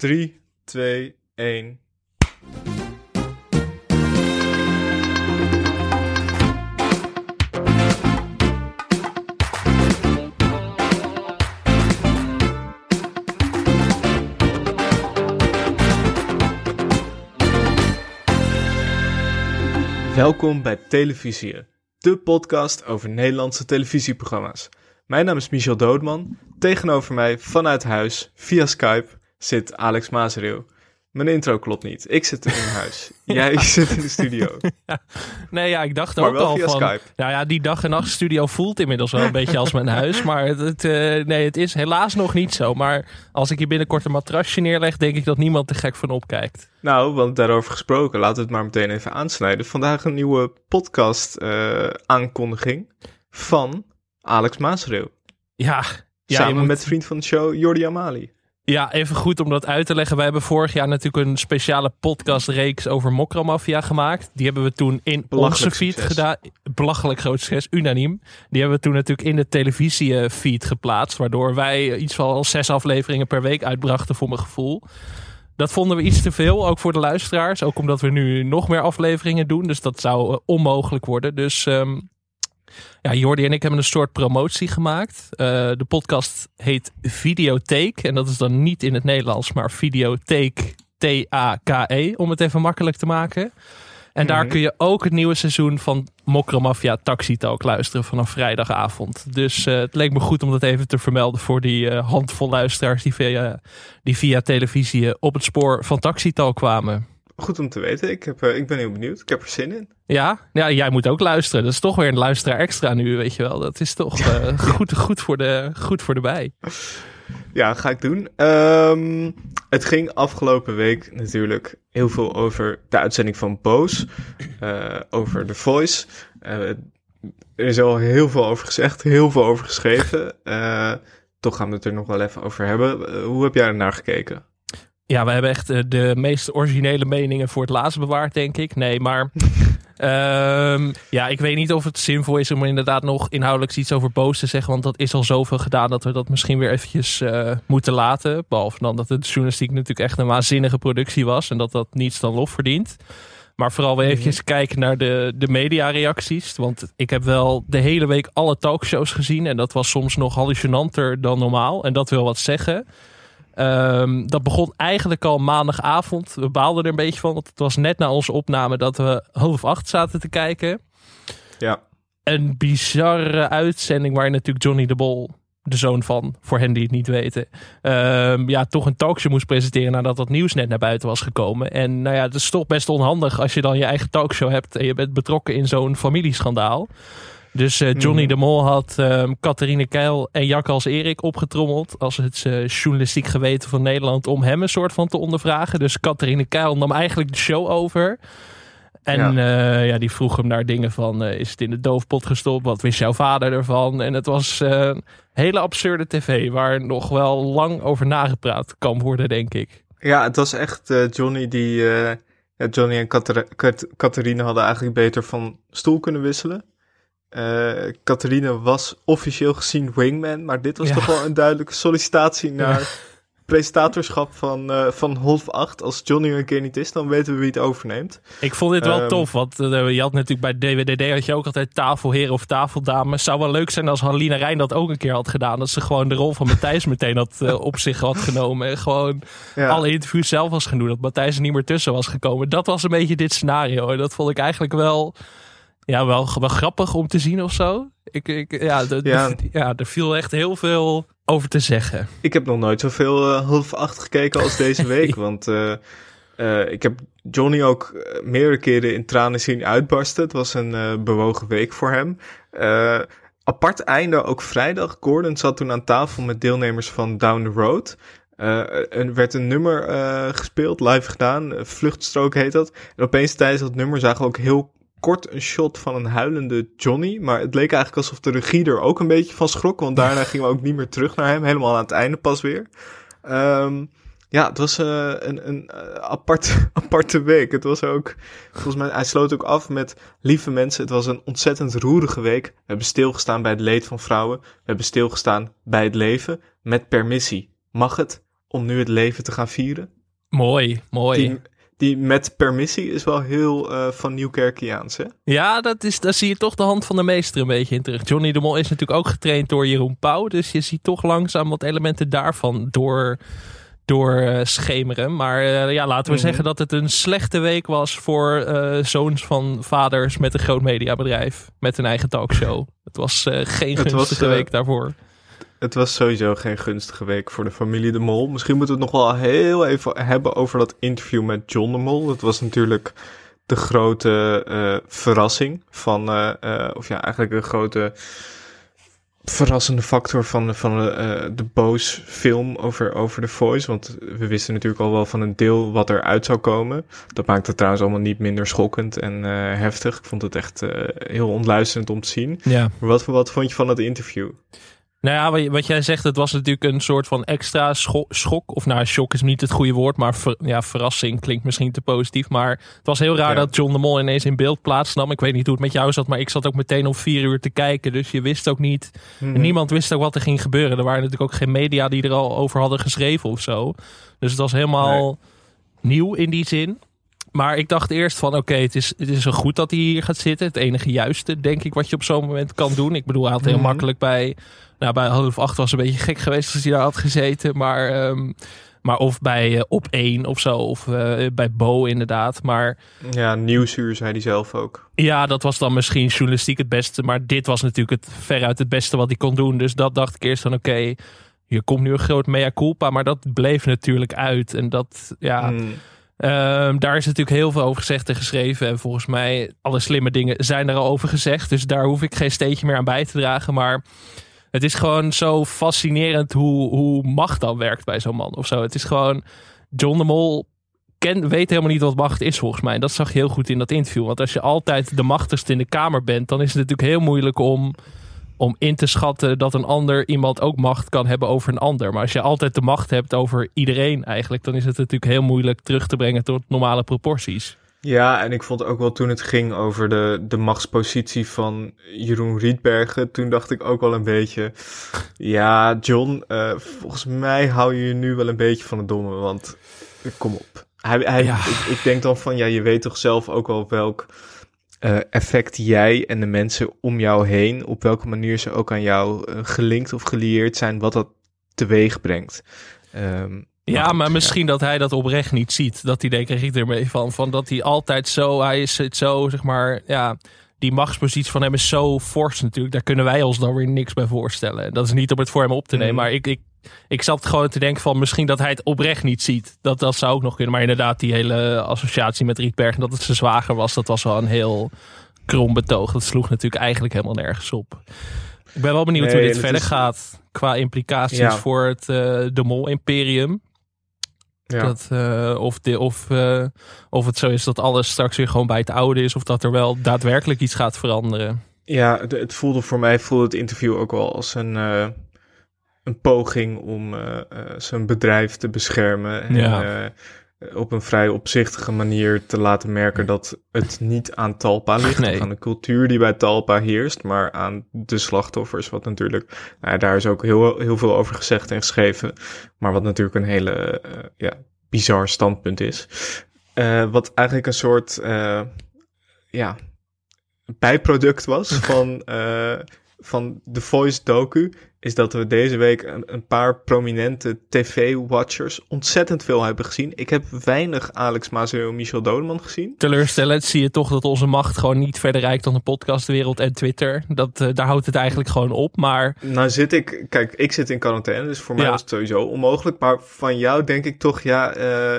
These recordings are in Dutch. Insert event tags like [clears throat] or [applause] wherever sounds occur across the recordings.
3, 2, 1. Welkom bij Televisie, de podcast over Nederlandse televisieprogramma's. Mijn naam is Michel Doodman. Tegenover mij vanuit huis, via Skype, zit Alex Mazereel. Mijn intro klopt niet. Ik zit in huis. [laughs] Jij zit in de studio. Nee, ja, ik dacht Maar ook wel al via van... Skype. Nou ja, die dag en nacht studio voelt inmiddels wel een beetje als mijn huis. [laughs] Maar het, het, eh, nee, het is helaas nog niet zo. Maar als ik hier binnenkort een matrasje neerleg, denk ik dat niemand er gek van opkijkt. Nou, want daarover gesproken, laten we het maar meteen even aansnijden. Vandaag een nieuwe podcast eh, aankondiging van Alex Mazereel. Ja, ja, Samen moet- met vriend van de show, Jordi Amali. Ja, even goed om dat uit te leggen. Wij hebben vorig jaar natuurlijk een speciale podcastreeks over Mokramafia gemaakt. Die hebben we toen in onze feed gedaan. Belachelijk groot succes, unaniem. Die hebben we toen natuurlijk in de televisiefeed geplaatst. Waardoor wij iets van zes afleveringen per week uitbrachten voor mijn gevoel. Dat vonden we iets te veel, ook voor de luisteraars. Ook omdat we nu nog meer afleveringen doen. Dus dat zou eh, onmogelijk worden. Dus ehm, ja, Jordi en ik hebben een soort promotie gemaakt. Eh, de podcast heet Videotheek. En dat is dan niet in het Nederlands, maar Videotheek T-A-K-E. E, Om het even makkelijk te maken. En daar Mhm. kun je ook het nieuwe seizoen van Mokromafia Taxi Talk luisteren vanaf vrijdagavond. Dus eh, het leek me goed om dat even te vermelden voor die eh, handvol luisteraars die via, die via televisie op het spoor van Taxi Talk kwamen. Goed om te weten. Ik, heb, eh, ik ben heel benieuwd. Ik heb er zin in. Ja, ja, jij moet ook luisteren. Dat is toch weer een luisteraar extra nu, weet je wel. Dat is toch eh, [laughs] goed, goed, voor de, goed voor de bij. Ja, ga ik doen. Ehm, het ging afgelopen week natuurlijk heel veel over de uitzending van Boos. eh, over The Voice. Er is al heel veel over gezegd, heel veel over geschreven. Toch gaan we het er nog wel even over hebben. Hoe heb jij er naar gekeken? Ja, we hebben echt eh, de meest originele meningen voor het laatst bewaard, denk ik. Nee, maar [laughs] ehm, ja, ik weet niet of het zinvol is om inderdaad nog inhoudelijk iets over Boos te zeggen. Want dat is al zoveel gedaan dat we dat misschien weer eventjes eh, moeten laten. Behalve dan dat de journalistiek natuurlijk echt een waanzinnige productie was. En dat dat niets dan lof verdient. Maar vooral weer eventjes kijken naar de, de mediareacties. Want ik heb wel de hele week alle talkshows gezien. En dat was soms nog hallucinanter dan normaal. En dat wil wat zeggen. Ehm, dat begon eigenlijk al maandagavond. We baalden er een beetje van. Want het was net na onze opname dat we half acht zaten te kijken. Ja, Een bizarre uitzending waar natuurlijk Johnny de Bol, de zoon van, voor hen die het niet weten, ehm, ja, toch een talkshow moest presenteren nadat dat nieuws net naar buiten was gekomen. En nou ja, het is toch best onhandig als je dan je eigen talkshow hebt en je bent betrokken in zo'n familieschandaal. Dus eh, Johnny Mhm. de Mol had ehm Catharine Keil en Jack als Erik opgetrommeld als het eh, journalistiek geweten van Nederland om hem een soort van te ondervragen. Dus Catharine Keil nam eigenlijk de show over. En ja. ja, die vroeg hem naar dingen van, eh, is het in de doofpot gestopt? Wat wist jouw vader ervan? En het was eh, een hele absurde tv waar nog wel lang over nagepraat kan worden, denk ik. ja het was echt eh, Johnny die... eh, Johnny en Catharine hadden eigenlijk beter van stoel kunnen wisselen. Eh Catharine was officieel gezien wingman, maar dit was Ja. toch wel een duidelijke sollicitatie naar presentatorschap van, eh, van half acht. Als Johnny een keer niet is, dan weten we wie het overneemt. Ik vond dit wel Ehm. tof, want eh, je had natuurlijk bij DWDD had je ook altijd tafelheren of tafeldames. Zou wel leuk zijn als Halina Rijn dat ook een keer had gedaan. Dat ze gewoon de rol van Matthijs meteen had, op zich had genomen. En gewoon Ja, alle interviews zelf was gaan doen. Dat Matthijs er niet meer tussen was gekomen. Dat was een beetje dit scenario. En dat vond ik eigenlijk wel, ja, wel, wel grappig om te zien of zo. Ik, ik, ja, de, Ja. de- [laughs] ja, er viel echt heel veel over te zeggen. ik heb nog nooit zoveel eh, half acht gekeken als [laughs] deze week. Want eh, eh, ik heb Johnny ook meerdere keren in tranen zien uitbarsten. Het was een bewogen week voor hem. Apart einde ook vrijdag. Gordon zat toen aan tafel met deelnemers van Down the Road. Er werd een nummer gespeeld, live gedaan. Vluchtstrook heet dat. En opeens tijdens dat nummer zagen we ook heel kort een shot van een huilende Johnny. Maar het leek eigenlijk alsof de regie er ook een beetje van schrok. Want daarna gingen we ook niet meer terug naar hem. Helemaal aan het einde pas weer. Ehm, ja, het was eh, een, een eh, apart, [laughs] aparte week. Het was ook, volgens mij, hij sloot ook af met lieve mensen. Het was een ontzettend roerige week. We hebben stilgestaan bij het leed van vrouwen. We hebben stilgestaan bij het leven met permissie. Mag het? om nu het leven te gaan vieren. Mooi, mooi. Die met permissie is wel heel uh, van Nieuwkerkiaans, hè? Ja, dat is, daar zie je toch de hand van de meester een beetje in terug. Johnny de Mol is natuurlijk ook getraind door Jeroen Pauw. Dus je ziet toch langzaam wat elementen daarvan door, door uh, schemeren. Maar uh, ja, laten we Mhm. zeggen dat het een slechte week was voor zoons van vaders met een groot mediabedrijf. Met een eigen talkshow. Het was geen Het gunstige was, week daarvoor. Het was sowieso geen gunstige week voor de familie De Mol. Misschien moeten we het nog wel heel even hebben over dat interview met John De Mol. Dat was natuurlijk de grote uh, verrassing van, uh, of ja, eigenlijk een grote verrassende factor van, van uh, de Boos film over, over The Voice. Want we wisten natuurlijk al wel van een deel wat eruit zou komen. Dat maakt het trouwens allemaal niet minder schokkend en heftig. Ik vond het echt heel ontluisterend om te zien. Ja. Maar wat, wat vond je van het interview? Nou ja, wat, jij zegt, het was natuurlijk een soort van extra schok. schok of nou, shock is niet het goede woord, maar ver, ja, verrassing klinkt misschien te positief. Maar het was heel raar ja. dat John de Mol ineens in beeld plaatsnam. Ik weet niet hoe het met jou zat, maar ik zat ook meteen om vier uur te kijken. Dus je wist ook niet, Mhm. niemand wist ook wat er ging gebeuren. Er waren natuurlijk ook geen media die er al over hadden geschreven of zo. Dus het was helemaal nieuw in die zin. Maar ik dacht eerst van oké, het, is, het is zo goed dat hij hier gaat zitten. Het enige juiste, denk ik, wat je op zo'n moment kan doen. Ik bedoel, hij had heel Mhm. makkelijk bij... Nou, bij half acht was het een beetje gek geweest als hij daar had gezeten. Maar, ehm, maar of bij uh, Op 1 of zo. Of uh, bij Bo inderdaad. Maar Ja, nieuwsuur zei hij zelf ook. ja, dat was dan misschien journalistiek het beste. Maar dit was natuurlijk het, veruit het beste wat hij kon doen. Dus dat dacht ik eerst van oké, hier komt nu een groot mea culpa. Maar dat bleef natuurlijk uit. En dat, ja... Mm. Um, daar is natuurlijk heel veel over gezegd en geschreven. En volgens mij, alle slimme dingen zijn er al over gezegd. Dus daar hoef ik geen steentje meer aan bij te dragen. Maar het is gewoon zo fascinerend hoe, hoe macht dan werkt bij zo'n man of zo. Het is gewoon, John de Mol ken, weet helemaal niet wat macht is volgens mij. En dat zag je heel goed in dat interview. Want als je altijd de machtigste in de kamer bent, dan is het natuurlijk heel moeilijk om, om in te schatten dat een ander iemand ook macht kan hebben over een ander. Maar als je altijd de macht hebt over iedereen eigenlijk, dan is het natuurlijk heel moeilijk terug te brengen tot normale proporties. Ja, en ik vond ook wel toen het ging over de, de machtspositie van Jeroen Rietbergen, toen dacht ik ook wel een beetje, ja, John, uh, volgens mij hou je je nu wel een beetje van het domme, want kom op. Hij, hij, Ja. ik, ik denk dan van, ja, je weet toch zelf ook wel welk uh, effect jij en de mensen om jou heen, op welke manier ze ook aan jou uh, gelinkt of gelieerd zijn, wat dat teweeg brengt. Um, Ja, maar misschien dat hij dat oprecht niet ziet. Dat idee kreeg ik ermee van. Van dat hij altijd zo, hij is het zo, zeg maar, ja, die machtspositie van hem is zo fors natuurlijk. Daar kunnen wij ons dan weer niks bij voorstellen. Dat is niet om het voor hem op te nemen. Mhm. Maar ik, ik, ik zat gewoon te denken van misschien dat hij het oprecht niet ziet. Dat, dat zou ook nog kunnen. Maar inderdaad, die hele associatie met Rietberg en dat het zijn zwager was, dat was wel een heel krom betoog. Dat sloeg natuurlijk eigenlijk helemaal nergens op. Ik ben wel benieuwd Nee, hoe dit verder is- gaat qua implicaties Ja. voor het eh, de Mol-imperium. Ja. Dat, eh, of, de, of, eh, of het zo is dat alles straks weer gewoon bij het oude is. Of dat er wel daadwerkelijk iets gaat veranderen. Ja, het, voelde voor mij voelde het interview ook wel als een, eh, een poging om zijn bedrijf te beschermen. En Ja. Eh, op een vrij opzichtige manier te laten merken dat het niet aan Talpa ligt. Nee. Aan de cultuur die bij Talpa heerst, maar aan de slachtoffers. Wat natuurlijk, nou, ja, daar is ook heel, heel veel over gezegd en geschreven. Maar wat natuurlijk een hele eh, ja, bizar standpunt is. Eh, wat eigenlijk een soort eh, ja, bijproduct was [laughs] van, eh, van The Voice docu, is dat we deze week een, een paar prominente tv-watchers ontzettend veel hebben gezien. Ik heb weinig Alex Mazeo en Michel Dodeman gezien. Teleurstellend zie je toch dat onze macht gewoon niet verder reikt dan de podcastwereld en Twitter. Dat, eh, daar houdt het eigenlijk gewoon op. Maar Nou zit ik, kijk, ik zit in quarantaine, dus voor mij Ja. was het sowieso onmogelijk. Maar van jou denk ik toch, ja, eh,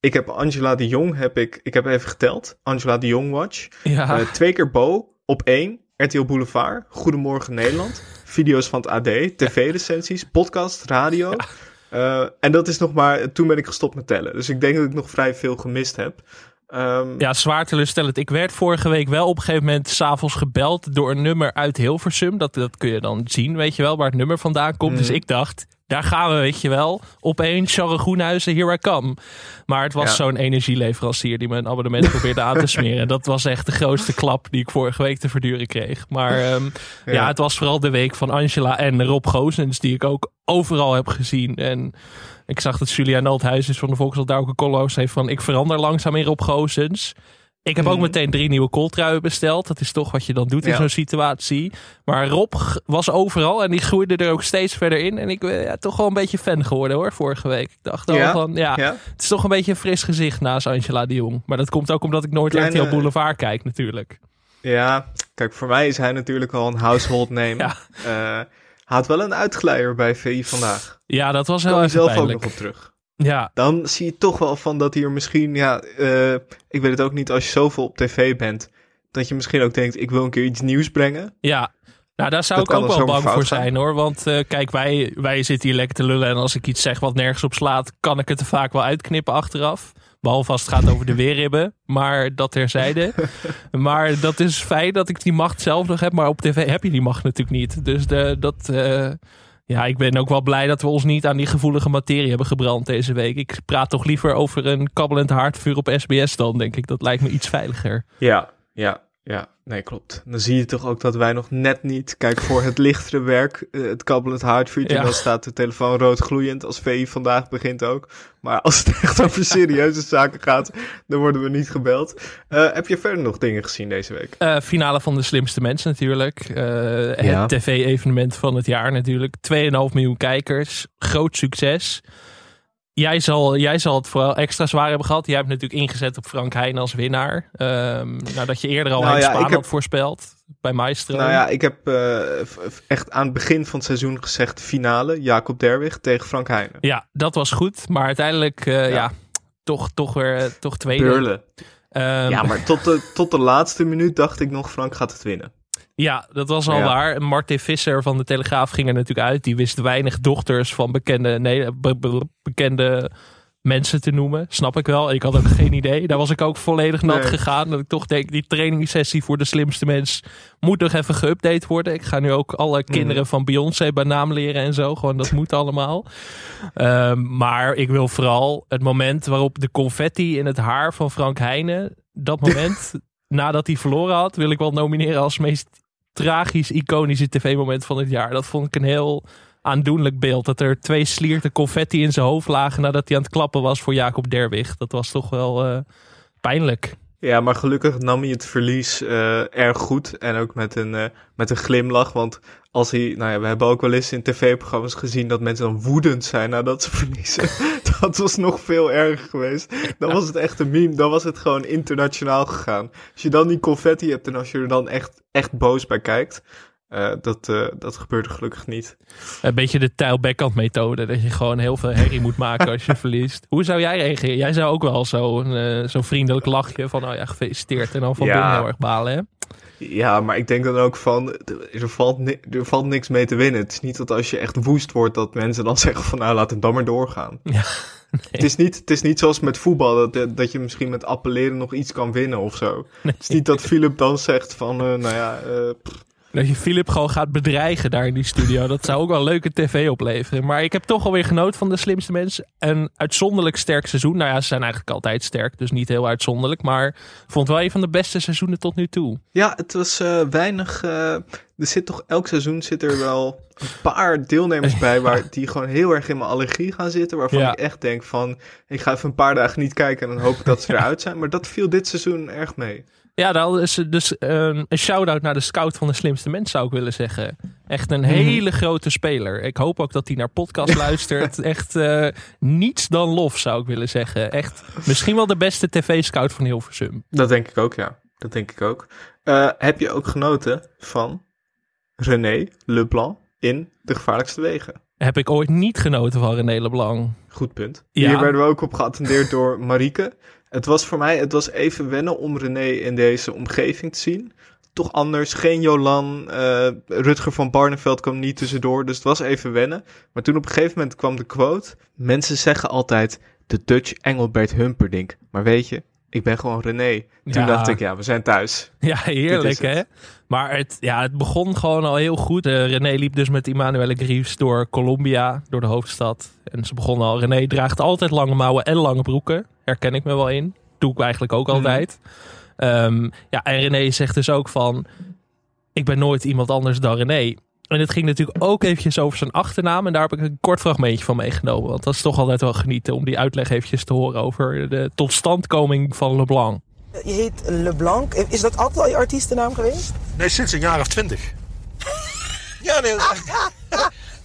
ik heb Angela de Jong, heb ik, ik heb even geteld. Angela de Jong Watch. ja, Eh, twee keer Bo op één. RTL Boulevard. Goedemorgen Nederland. Video's van het AD. TV-recensies. Podcast. Radio. Eh, en dat is nog maar... Toen ben ik gestopt met tellen. Dus ik denk dat ik nog vrij veel gemist heb. Ehm, ja, zwaar teleurstellend. Ik werd vorige week wel op een gegeven moment s'avonds gebeld door een nummer uit Hilversum. Dat, dat kun je dan zien, weet je wel, waar het nummer vandaan komt. Dus Mhm. ik dacht, daar gaan we, weet je wel. Opeens, Charles Groenhuizen, here I come. Maar het was Ja. zo'n energieleverancier die mijn abonnement probeerde aan te [laughs] smeren. Dat was echt de grootste klap die ik vorige week te verduren kreeg. Maar ehm, ja. het was vooral de week van Angela en Rob Gozens, die ik ook overal heb gezien. En ik zag dat Julia Naldhuis van de Volkskrant daar ook een column heeft van ik verander langzaam in Rob Gozens. Ik heb ook Mhm. meteen drie nieuwe kooltruien besteld. Dat is toch wat je dan doet in Ja. zo'n situatie. Maar Rob was overal en die groeide er ook steeds verder in. En ik ben ja, toch wel een beetje fan geworden hoor, vorige week. Ik dacht al Ja? van, ja, het is toch een beetje een fris gezicht naast Angela de Jong. Maar dat komt ook omdat ik nooit Kleine- RTL Boulevard kijk natuurlijk. Ja, kijk, voor mij is hij natuurlijk al een household name. [laughs] Ja. Eh, had wel een uitgeleider bij VI vandaag. Ja, dat was heel even zelf ook nog op terug. Ja, Dan zie je toch wel van dat hier misschien, ja, eh, ik weet het ook niet als je zoveel op tv bent, dat je misschien ook denkt, ik wil een keer iets nieuws brengen. Ja, nou daar zou Dat ik ook wel bang voor gaan. zijn hoor. Want eh, kijk, wij, wij zitten hier lekker te lullen. En als ik iets zeg wat nergens op slaat, kan ik het er vaak wel uitknippen achteraf. Behalve als het gaat over de weerribben. Maar dat terzijde. [laughs] maar dat is fijn dat ik die macht zelf nog heb. Maar op tv heb je die macht natuurlijk niet. Dus de, dat... eh, ja, ik ben ook wel blij dat we ons niet aan die gevoelige materie hebben gebrand deze week. Ik praat toch liever over een kabbelend haardvuur op SBS dan, denk ik. Dat lijkt me iets veiliger. Ja, ja, ja. Nee, klopt. Dan zie je toch ook dat wij nog net niet, kijk, voor het lichtere werk, eh, het kabbelend haardvuurtje, Ja. dan staat de telefoon rood gloeiend als VI vandaag begint ook. Maar als het echt over serieuze [laughs] zaken gaat, dan worden we niet gebeld. Eh, heb je verder nog dingen gezien deze week? Eh, finale van de slimste mensen natuurlijk. Eh, Ja. Het tv-evenement van het jaar natuurlijk. 2,5 miljoen kijkers. Groot succes. Jij zal, jij zal het vooral extra zwaar hebben gehad. Jij hebt natuurlijk ingezet op Frank Heijn als winnaar. Ehm nadat je eerder al Nou ja, Spaan heb- had voorspeld. Bij Maestro. Nou ja, ik heb eh, echt aan het begin van het seizoen gezegd finale, Jacob Derwig tegen Frank Heijnen. Ja, dat was goed. Maar uiteindelijk, eh, ja. Ja. toch, toch weer eh, toch tweede. Ehm, Ja, maar tot de, tot de laatste minuut dacht ik nog, Frank gaat het winnen. Ja, dat was al Ja. waar. Martin Visser van de Telegraaf ging er natuurlijk uit. Die wist weinig dochters van bekende, nee, be- be- bekende mensen te noemen. Snap ik wel. Ik had ook geen idee. Daar was ik ook volledig nat Nee. gegaan. Dat ik toch denk, die trainingssessie voor de slimste mens moet nog even geüpdate worden. Ik ga nu ook alle kinderen van Beyoncé bij naam leren en zo. Gewoon, dat moet allemaal. Ehm, maar ik wil vooral het moment waarop de confetti in het haar van Frank Heijnen... Dat [laughs] moment, nadat hij verloren had, wil ik wel nomineren als meest tragisch, iconische tv-moment van het jaar. Dat vond ik een heel aandoenlijk beeld. Dat er twee slierten confetti in zijn hoofd lagen nadat hij aan het klappen was voor Jacob Derwig. Dat was toch wel eh, pijnlijk. Ja, maar gelukkig nam hij het verlies eh, erg goed. En ook met een, eh, met een glimlach. Want als hij, nou ja, we hebben ook wel eens in tv-programma's gezien dat mensen dan woedend zijn nadat ze [laughs] verliezen. dat was nog veel erger geweest. Dan was het echt een meme. Dan was het gewoon internationaal gegaan. Als je dan die confetti hebt en als je er dan echt, echt boos bij kijkt. Eh, dat, eh, dat gebeurde gelukkig niet. Een beetje de Tijl Beckhand methode. Dat je gewoon heel veel herrie moet maken als je [laughs] verliest. Hoe zou jij reageren? Jij zou ook wel zo'n eh, zo'n vriendelijk lachje van, oh ja, gefeliciteerd. En dan van Ja. binnen heel erg balen, hè? Ja, maar ik denk dan ook van, er valt, er valt niks mee te winnen. Het is niet dat als je echt woest wordt, dat mensen dan [laughs] zeggen van, nou, laat het dan maar doorgaan. Ja, [laughs] Het, is niet, het is niet zoals met voetbal, dat, dat je misschien met appelleren nog iets kan winnen of zo. Het is niet dat Philip dan zegt van, nou ja, pff, Dat je Philip gewoon gaat bedreigen daar in die studio. [laughs] Dat zou ook wel leuke tv opleveren. Maar ik heb toch alweer genoten van de slimste mensen. Een uitzonderlijk sterk seizoen. Nou ja, ze zijn eigenlijk altijd sterk. Dus niet heel uitzonderlijk. Maar vond wel een van de beste seizoenen tot nu toe. ja, het was eh, weinig, eh, er zit toch, elk seizoen zit er wel een paar deelnemers bij [laughs] waar die gewoon heel erg in mijn allergie gaan zitten. Waarvan Ja. ik echt denk van, ik ga even een paar dagen niet kijken en dan hoop ik dat ze [laughs] eruit zijn. Maar dat viel dit seizoen erg mee. Ja, dat is dus een, een shout-out naar de scout van de slimste mens zou ik willen zeggen. Echt een Mhm. hele grote speler. Ik hoop ook dat hij naar podcast [laughs] luistert. Echt eh, niets dan lof zou ik willen zeggen. Echt misschien wel de beste tv-scout van Hilversum. Dat denk ik ook, ja. Dat denk ik ook. Eh, heb je ook genoten van René Leblanc in De Gevaarlijkste Wegen? Heb ik ooit niet genoten van René Leblanc. Goed punt. Ja. Hier werden we ook op geattendeerd door Marieke. Het was voor mij, het was even wennen om René in deze omgeving te zien. Toch anders, geen Jolan, eh, Rutger van Barneveld kwam niet tussendoor, dus het was even wennen. Maar toen op een gegeven moment kwam de quote, mensen zeggen altijd de Dutch Engelbert Humperdinck. Maar weet je, ik ben gewoon René. Toen Ja. dacht ik, ja, we zijn thuis. Ja, heerlijk het. hè. Maar het, ja, het begon gewoon al heel goed. Eh, René liep dus met Emmanuelle Greaves door Colombia, door de hoofdstad. En ze begon al. René draagt altijd lange mouwen en lange broeken. Herken ik me wel in. Doe ik eigenlijk ook Mhm. altijd. Ehm, ja, en René zegt dus ook van... Ik ben nooit iemand anders dan René. En het ging natuurlijk ook eventjes over zijn achternaam. En daar heb ik een kort fragmentje van meegenomen. Want dat is toch altijd wel genieten om die uitleg eventjes te horen... over de totstandkoming van LeBlanc. Je heet LeBlanc. Is dat altijd al je artiestennaam geweest? Nee, sinds een jaar of twintig. [laughs] Ja, nee.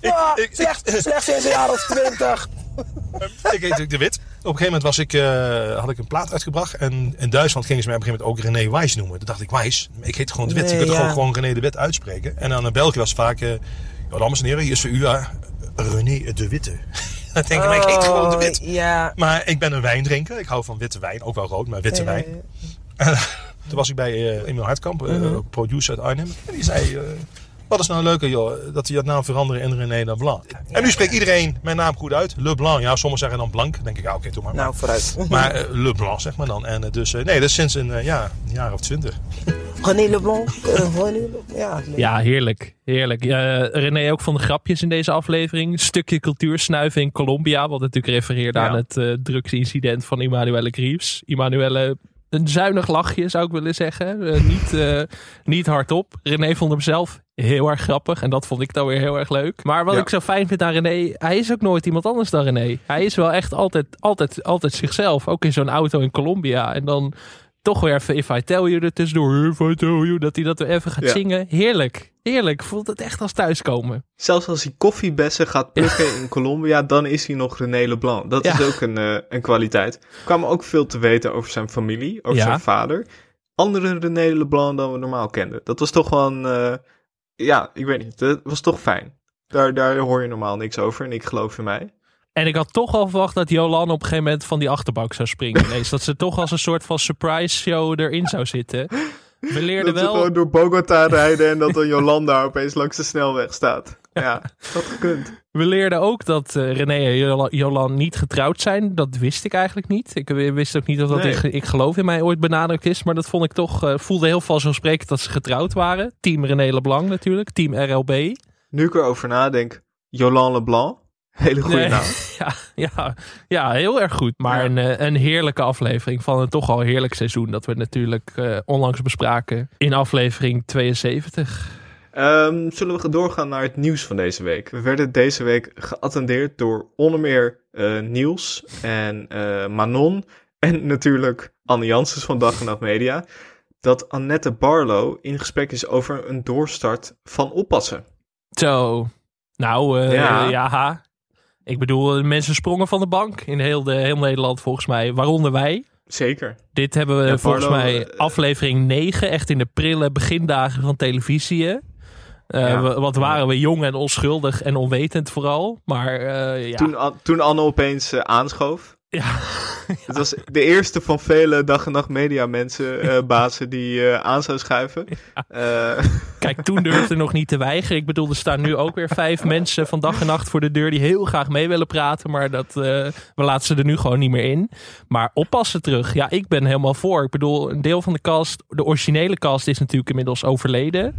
Ja, [laughs] ik- slechts, slechts sinds een jaar of twintig. [laughs] ik heet natuurlijk De Wit. Op een gegeven moment was ik, eh, had ik een plaat uitgebracht. En in Duitsland gingen ze mij op een gegeven moment ook René Wijs noemen. Toen dacht ik, Wijs? Ik heet gewoon De Wit. Nee, je kunt ja. ook gewoon René De Wit uitspreken. En dan in België was het vaak... eh ja, dames en heren, hier is voor u eh, René De Witte. [laughs] dan denk ik, maar ik heet gewoon De Wit. Oh, Ja. Maar ik ben een wijndrinker. Ik hou van witte wijn. Ook wel rood, maar witte wijn. [laughs] Toen was ik bij Emil Hartkamp, Mhm. producer uit Arnhem. En die zei, wat is nou leuker joh, dat hij dat naam veranderen in René Leblanc. En nu spreekt iedereen mijn naam goed uit. Leblanc, ja, sommigen zeggen dan Blank. Dan denk ik, ja oké, doe maar. Nou, vooruit. [laughs] Maar eh, Leblanc zeg maar dan. En eh, dus, eh, nee, dat is sinds een, eh, ja, een jaar of twintig. [laughs] René Leblanc. eh, René Leblanc. Ja. Ja, heerlijk. Heerlijk. René ook van de grapjes in deze aflevering. Stukje cultuursnuiven in Colombia. Wat natuurlijk refereerde Ja. aan het drugsincident van Emmanuelle Greaves. Emmanuelle, een zuinig lachje zou ik willen zeggen. Eh, niet, eh, niet hardop. René vond hem zelf heel erg grappig. En dat vond ik dan weer heel erg leuk. Maar wat Ja. ik zo fijn vind aan René. Hij is ook nooit iemand anders dan René. Hij is wel echt altijd, altijd, altijd zichzelf. Ook in zo'n auto in Colombia. En dan toch weer even If I Tell You er tussendoor. If I Tell You. Dat hij dat weer even gaat Ja. zingen. Heerlijk. Heerlijk. Voelt het echt als thuiskomen. Zelfs als hij koffiebessen gaat plukken in Colombia, dan is hij nog René Leblanc. Dat is ook een, eh, een kwaliteit. Er kwam ook veel te weten over zijn familie, over zijn vader. Andere René Leblanc dan we normaal kenden. Dat was toch een, eh, ja, ik weet niet, dat was toch fijn. Daar, daar hoor je normaal niks over en ik geloof in mij. En ik had toch al verwacht dat Jolan op een gegeven moment van die achterbank zou springen. ineens. dat ze toch als een soort van surprise show erin zou zitten. We leerden dat wel. gewoon door Bogota rijden en dat dan Jolanda opeens langs de snelweg staat. Ja, dat gekund. We leerden ook dat eh, René en Jolan- Jolan niet getrouwd zijn. Dat wist ik eigenlijk niet. Ik wist ook niet of dat Nee. ik, ik geloof in mij ooit benadrukt is. Maar dat vond ik toch, eh, voelde heel vanzelfsprekend dat ze getrouwd waren. Team René Leblanc natuurlijk. Team RLB. Nu ik erover nadenk, Jolan Leblanc, hele goede Nee. naam. [laughs] Ja, ja, ja, heel erg goed. Maar Ja. een, eh, een heerlijke aflevering van een toch al heerlijk seizoen. Dat we natuurlijk eh, onlangs bespraken in aflevering 72. Ehm, zullen we doorgaan naar het nieuws van deze week? We werden deze week geattendeerd door onder meer eh, Niels en Manon en natuurlijk Anne Janssens van Dag en Nacht Media. Dat Annette Barlow in gesprek is over een doorstart van oppassen. Zo. Nou, ja. Ja. Ik bedoel, mensen sprongen van de bank in heel, de, heel Nederland volgens mij. Waaronder wij. Zeker. Dit hebben we Ja, volgens mij eh, aflevering 9. Echt in de prille begindagen van televisie. Ja. Wat waren we jong en onschuldig en onwetend vooral. Maar eh, ja. Toen, An- toen Anne opeens aanschoof. Ja. [laughs] Het was de eerste van vele Dag en Nacht Media mensen, eh, [laughs] bazen die eh, aan zou schuiven. Eh, [laughs] Kijk, toen durfde nog niet te weigeren. Ik bedoel, er staan nu ook weer vijf mensen van dag en nacht voor de deur die heel graag mee willen praten. Maar dat, we laten ze er nu gewoon niet meer in. Maar oppassen terug. Ja, ik ben helemaal voor. Ik bedoel, een deel van de cast, de originele cast is natuurlijk inmiddels overleden.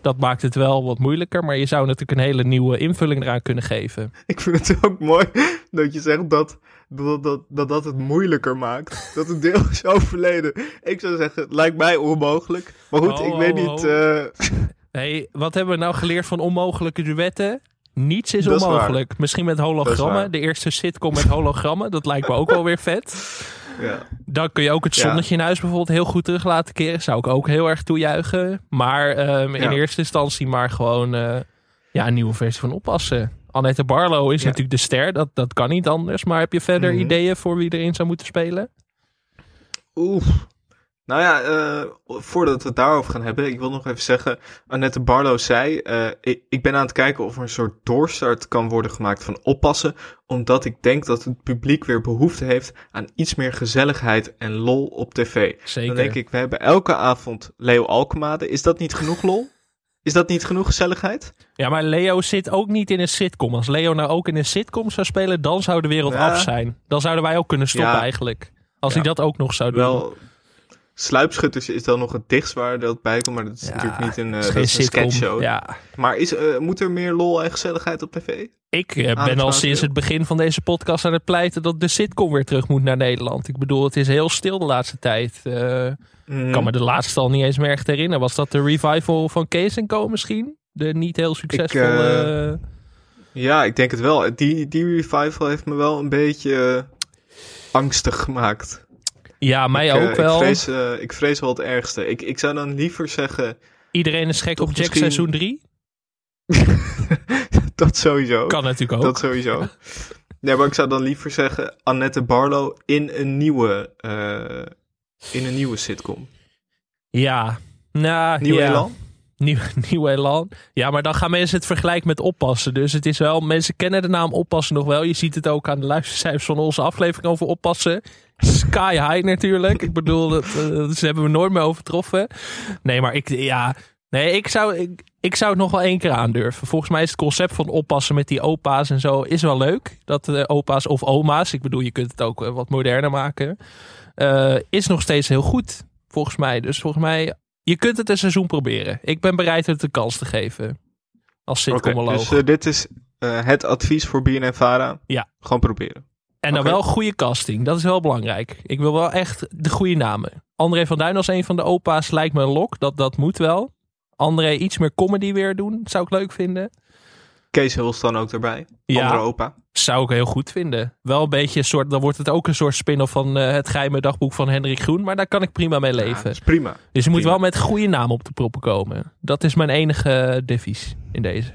Dat maakt het wel wat moeilijker. Maar je zou natuurlijk een hele nieuwe invulling eraan kunnen geven. Ik vind het ook mooi dat je zegt dat dat, dat, dat, dat het moeilijker maakt. Dat het deel is overleden. Ik zou zeggen, het lijkt mij onmogelijk. Maar goed, Oh, ik weet oh, niet. oh. eh, [laughs] hey, wat hebben we nou geleerd van onmogelijke duetten? Niets is Dat is waar. onmogelijk. Misschien met hologrammen. De eerste sitcom met hologrammen. Dat lijkt me ook wel weer vet. ja. Dan kun je ook het Ja. zonnetje in huis bijvoorbeeld heel goed terug laten keren. Zou ik ook heel erg toejuichen. Maar ehm, in Ja. eerste instantie maar gewoon eh, ja, een nieuwe versie van oppassen. Annette Barlow is Ja. natuurlijk de ster. Dat, dat kan niet anders. Maar heb je verder Mhm. ideeën voor wie erin zou moeten spelen? Oeh. Nou ja, eh, voordat we het daarover gaan hebben, ik wil nog even zeggen, Annette Barlow zei, eh, ik, ik ben aan het kijken of er een soort doorstart kan worden gemaakt van oppassen, omdat ik denk dat het publiek weer behoefte heeft aan iets meer gezelligheid en lol op tv. Zeker. Dan denk ik, we hebben elke avond Leo Alkemade. Is dat niet genoeg lol? Is dat niet genoeg gezelligheid? Ja, maar Leo zit ook niet in een sitcom. Als Leo nou ook in een sitcom zou spelen, dan zou de wereld Ja. af zijn. Dan zouden wij ook kunnen stoppen Ja. eigenlijk. Als Ja. hij dat ook nog zou doen. Wel, Sluipschutters is dan nog het dichtst waar dat bij komt, maar dat is Ja, natuurlijk niet een, is een sketchshow. Ja, Maar is, eh, moet er meer lol en gezelligheid op tv? ik eh, ben al sinds het begin van deze podcast aan het pleiten dat de sitcom weer terug moet naar Nederland. Ik bedoel, het is heel stil de laatste tijd. Eh, Mm. Ik kan me de laatste al niet eens meer echt herinneren. Was dat de revival van Kees Co misschien? De niet heel succesvolle... Ja, ik denk het wel. Die, die revival heeft me wel een beetje angstig gemaakt. Ja, mij ik, eh, ook wel. Ik vrees, eh, ik vrees wel het ergste. Ik, ik zou dan liever zeggen, Iedereen is gek op Jack misschien- seizoen 3. [laughs] dat sowieso. Kan natuurlijk ook. Dat sowieso. Nee, maar ik zou dan liever zeggen Annette Barlow in een nieuwe, eh, in een nieuwe sitcom. Ja. Nou, Nieuw ja. elan? [laughs] Nieuw, elan. Ja, maar dan gaan mensen het vergelijken met oppassen. Dus het is wel, mensen kennen de naam oppassen nog wel. Je ziet het ook aan de luistercijfers van onze aflevering over oppassen. Sky high natuurlijk. Ik bedoel, dat, eh, dat hebben we nooit meer overtroffen. Nee, maar ik, ja, nee, ik zou, ik, zou het nog wel één keer aandurven. Volgens mij is het concept van oppassen met die opa's en zo is wel leuk. Dat eh, opa's of oma's, ik bedoel, je kunt het ook eh, wat moderner maken. is nog steeds heel goed, volgens mij. Dus volgens mij, je kunt het een seizoen proberen. Ik ben bereid het een kans te geven. Als sitcomoloog. dus eh, dit is eh, het advies voor BNN Vara. Ja. Gewoon proberen. en dan wel goede casting. Dat is wel belangrijk. Ik wil wel echt de goede namen. André van Duin als een van de opa's lijkt me een lok. Dat, dat moet wel. André iets meer comedy weer doen. Zou ik leuk vinden. Kees Huls dan ook erbij. Ja. Andere opa. Zou ik heel goed vinden. Wel een beetje een soort. Dan wordt het ook een soort spin-off van eh, het geheime dagboek van Hendrik Groen. Maar daar kan ik prima mee leven. is prima. dus je moet wel met goede namen op de proppen komen. Dat is mijn enige eh, devies in deze.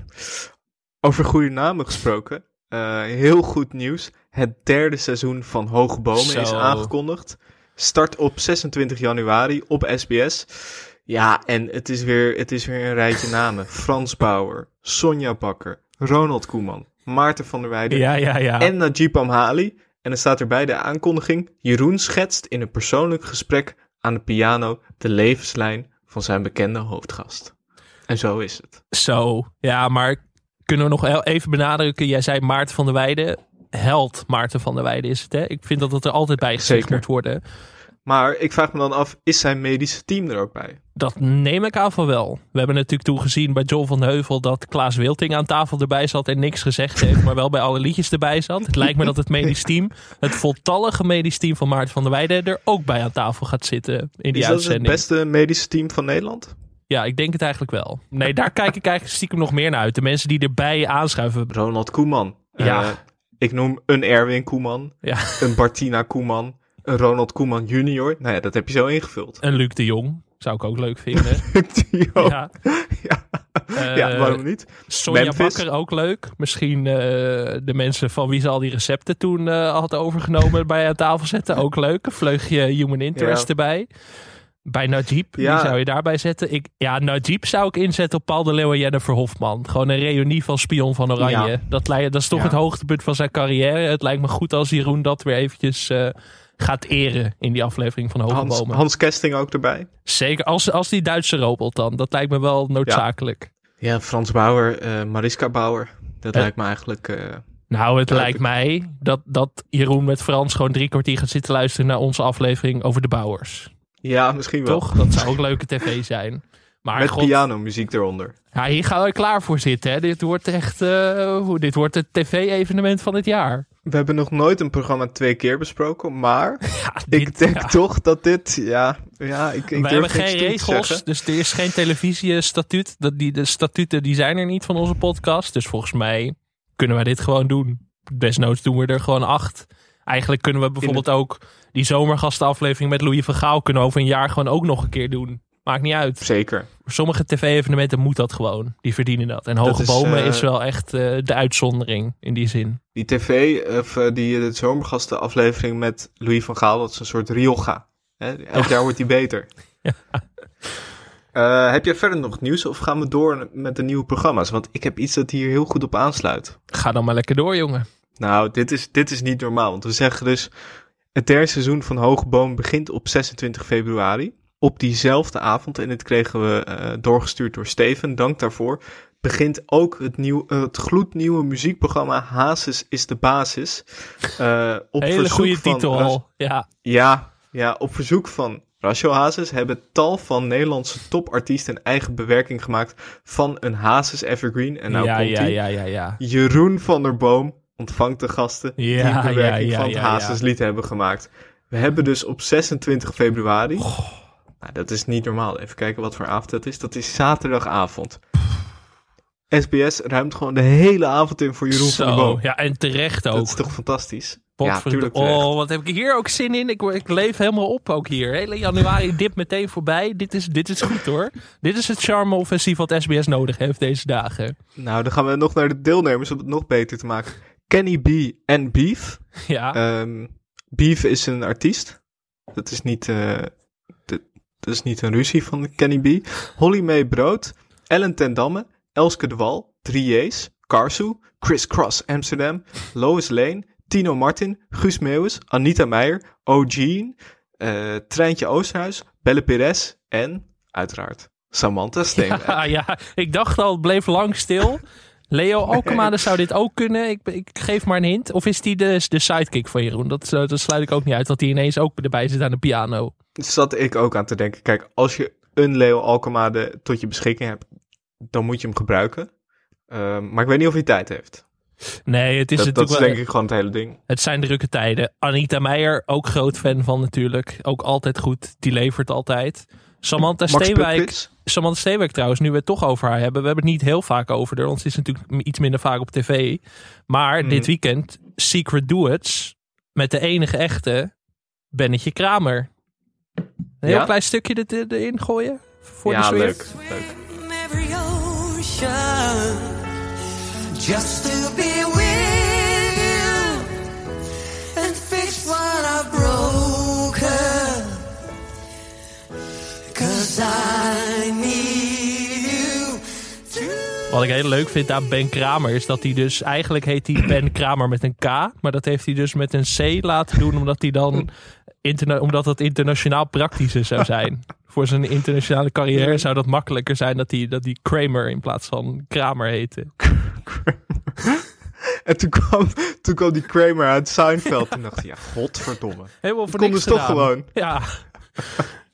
Over goede namen gesproken. eh, heel goed nieuws. Het derde seizoen van Hoge Bomen is aangekondigd. Start op 26 januari op SBS. Ja, en het is weer, het is weer een rijtje namen. Frans Bauer, Sonja Bakker, Ronald Koeman, Maarten van der Weijden Ja, ja, ja. en Najib Amhali. En er staat erbij de aankondiging. Jeroen schetst in een persoonlijk gesprek aan de piano de levenslijn van zijn bekende hoofdgast. En zo is het. Zo, ja, maar kunnen we nog even benadrukken? Jij zei Maarten van der Weijden. Held Maarten van der Weijden is het, hè? Ik vind dat het er altijd bij gezegd Zeker. moet worden. Maar ik vraag me dan af, is zijn medische team er ook bij? Dat neem ik aan van wel. We hebben natuurlijk toen gezien bij John van Heuvel dat Klaas Wilting aan tafel erbij zat en niks gezegd heeft, maar wel bij alle liedjes erbij zat. Het lijkt me dat het medisch team, het voltallige medisch team van Maarten van der Weijden, er ook bij aan tafel gaat zitten in die is dat het uitzending. beste medische team van Nederland? Ja, ik denk het eigenlijk wel. Nee, daar kijk ik eigenlijk stiekem nog meer naar uit. De mensen die erbij aanschuiven. Ronald Koeman. Ja. Eh, ik noem een Erwin Koeman, Ja, een Bartina Koeman, Ronald Koeman junior. Nou ja, dat heb je zo ingevuld. en Luc de Jong zou ik ook leuk vinden. [laughs] Jo. Ja. Ja. Eh, ja, waarom niet? Sonja Memphis. Bakker ook leuk. Misschien eh, de mensen van wie ze al die recepten toen eh, had overgenomen bij aan tafel zetten. Ook leuk. Een vleugje human interest Ja. erbij. Bij Najib, Ja. wie zou je daarbij zetten? Ik, ja, Najib zou ik inzetten op Paul de Leeuw en Jennifer Hofman. Gewoon een reunie van Spion van Oranje. Ja. Dat, dat is toch Ja. het hoogtepunt van zijn carrière. Het lijkt me goed als Jeroen dat weer eventjes gaat eren in die aflevering van Hoge Hans, Bomen. Hans Kesting ook erbij. Zeker, als, als die Duitse robot dan. Dat lijkt me wel noodzakelijk. Ja, Frans Bauer, eh, Mariska Bauer. Dat Eh. lijkt me eigenlijk... eh, Nou, het lijkt mij dat, dat Jeroen met Frans gewoon drie kwartier gaat zitten luisteren naar onze aflevering over de bouwers. ja, misschien wel. Toch? Dat zou ook leuke tv zijn. Maar Met god, pianomuziek eronder. ja, hier gaan we klaar voor zitten. Hè. Dit wordt echt eh, dit wordt het tv-evenement van het jaar. We hebben nog nooit een programma twee keer besproken, maar [laughs] Ja, ik denk ja. toch dat dit, ja, ja ik, ik We hebben geen regels, dus er is geen televisiestatuut. Dat die, de statuten die zijn er niet van onze podcast. Dus volgens mij kunnen wij dit gewoon doen. Desnoods doen we er gewoon acht. Eigenlijk kunnen we bijvoorbeeld ook die zomergastenaflevering met Louis van Gaal kunnen over een jaar gewoon ook nog een keer doen. Maakt niet uit. Zeker. Voor sommige tv-evenementen moet dat gewoon. Die verdienen dat. En Hoge Bomen eh, is wel echt eh, de uitzondering in die zin. Die tv, of eh, die de zomergastenaflevering met Louis van Gaal, dat is een soort Rioja. Hè? Elk jaar wordt die beter. [laughs] Ja. Heb jij verder nog nieuws of gaan we door met de nieuwe programma's? Want ik heb iets dat hier heel goed op aansluit. Ga dan maar lekker door, jongen. Nou, dit is, dit is niet normaal. Want we zeggen dus, het derde seizoen van Hoge Boom begint op 26 februari. Op diezelfde avond, en dit kregen we eh, doorgestuurd door Steven, dank daarvoor, begint ook het, nieuw, eh, het gloednieuwe muziekprogramma Hazes is de basis. Eh, op Hele verzoek goede van titel al. Ja. Ja, ja, op verzoek van Rasho Hazes hebben tal van Nederlandse topartiesten een eigen bewerking gemaakt van een Hazes Evergreen. En nou ja, komt ja, ja, ja, ja. Jeroen van der Boom ontvangt de gasten die een bewerking ja, ja, van het ja. Hazeslied hebben gemaakt. We hebben dus op 26 februari... Oh. Nou, dat is niet normaal. Even kijken wat voor avond dat is. Dat is zaterdagavond. SBS ruimt gewoon de hele avond in voor Jeroen van der Boom. ja, en terecht Dat ook. is toch fantastisch? ja, tuurlijk terecht. Oh, wat heb ik hier ook zin in. Ik, ik leef helemaal op ook hier. Hele januari dip meteen voorbij. Dit is, dit is goed hoor. Dit is het charme-offensief wat SBS nodig heeft deze dagen. Nou, dan gaan we nog naar de deelnemers om het nog beter te maken. Kenny B en Beef. Ja, Ehm, Beef is een artiest. Dat is niet, eh, is niet een ruzie van Kenny B. Holly May Brood, Ellen ten Damme, Elske de Wal, 3J's, Karsu, Chris Cross Amsterdam, Lois Lane, Tino Martin, Guus Meeuwis, Anita Meijer, O'Gene, eh Treintje Oosterhuis, Belle Perez en, uiteraard, Samantha Steenwijk. ja, ja, ik dacht al, het bleef lang stil. Leo [laughs] Alkemade zou dit ook kunnen. Ik, ik geef maar een hint. Of is die de, de sidekick van Jeroen? Dat, eh, dat sluit ik ook niet uit. Dat hij ineens ook erbij zit aan de piano. Zat ik ook aan te denken. Kijk, als je een Leo Alkemade tot je beschikking hebt, dan moet je hem gebruiken. Ehm, maar ik weet niet of hij tijd heeft. Nee, het is dat dat is wel... denk ik gewoon het hele ding. Het zijn drukke tijden. Anita Meijer, ook groot fan van natuurlijk. Ook altijd goed. Die levert altijd. Samantha Steenwijk. Samantha Steenwijk trouwens, nu we het toch over haar hebben. We hebben het niet heel vaak over haar, want ze is natuurlijk iets minder vaak op tv. Maar Mhm. dit weekend, Secret Duets met de enige echte Bennetje Kramer. Een heel Ja? klein stukje dit- erin gooien voor de ja, leuk. just to be with you and fix what I've broken. Cause I need you to. Wat ik heel leuk vind aan Ben Kramer is dat hij dus... Eigenlijk heet hij Ben Kramer met een K. Maar dat heeft hij dus met een C laten doen. Omdat hij dan... Interna omdat het internationaal praktischer zou [laughs] zijn. Voor zijn internationale carrière zou dat makkelijker zijn dat hij, dat hij Kramer in plaats van Kramer heette. En toen kwam, toen kwam die Kramer uit Seinfeld. [laughs] En dacht hij, ja, godverdomme. Helemaal voor niks dus toch gewoon. Ja.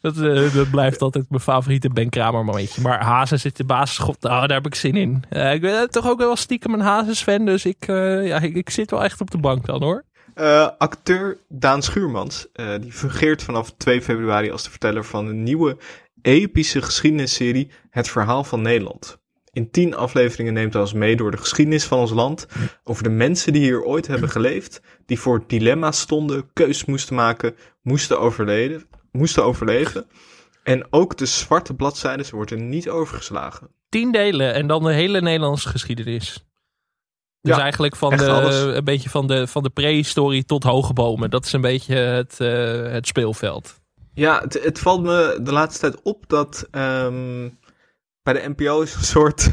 Dat, eh, dat blijft altijd mijn favoriete Ben Kramer momentje. Maar Hazes zit de basisschop. Nou, daar heb ik zin in. Eh, ik ben toch ook wel stiekem een Hazes fan. Dus ik, eh, ja, ik, ik zit wel echt op de bank dan hoor. Eh, acteur Daan Schuurmans, eh, die fungeert vanaf 2 februari als de verteller van een nieuwe epische geschiedenisserie Het Verhaal van Nederland. In tien afleveringen neemt hij ons mee door de geschiedenis van ons land, over de mensen die hier ooit hebben geleefd, die voor dilemma's stonden, keuzes moesten maken, moesten overleven, moesten overleven. En ook de zwarte bladzijden worden niet overgeslagen. Tien delen en dan de hele Nederlandse geschiedenis. Dus Ja, eigenlijk van de, alles. een beetje van de, van de prehistorie tot hoge bomen. Dat is een beetje het, eh, het speelveld. Ja, het, het valt me de laatste tijd op dat ehm, bij de NPO is een soort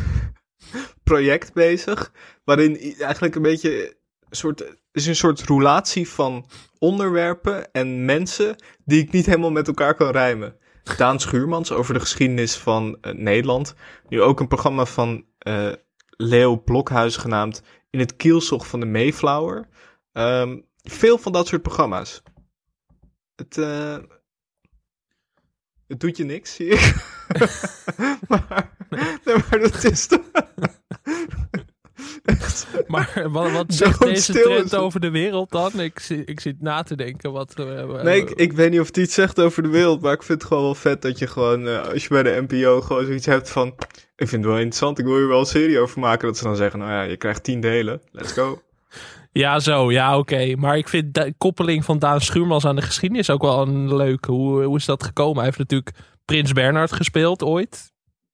[laughs] project bezig. Waarin eigenlijk een beetje een soort, is een soort roulatie van onderwerpen en mensen die ik niet helemaal met elkaar kan rijmen. Daan Schuurmans over de geschiedenis van eh, Nederland. Nu ook een programma van eh, Leo Blokhuis genaamd In het kielzog van de Mayflower. Ehm, veel van dat soort programma's. Het, eh, het doet je niks, zie ik. [laughs] [laughs] maar, [laughs] nee, maar dat is toch... Echt. [laughs] Maar wat, wat zegt deze trend over de wereld dan? Ik, ik zit na te denken. Wat, eh, Nee, ik, ik weet niet of het iets zegt over de wereld, maar ik vind het gewoon wel vet dat je gewoon, eh, als je bij de NPO gewoon zoiets hebt van, ik vind het wel interessant, ik wil hier wel een serie over maken, dat ze dan zeggen, nou ja, je krijgt tien delen, let's go. [laughs] Ja, zo. Ja, oké. Maar ik vind de koppeling van Daan Schuurmans aan de geschiedenis ook wel een leuke. Hoe, hoe is dat gekomen? Hij heeft natuurlijk Prins Bernhard gespeeld ooit.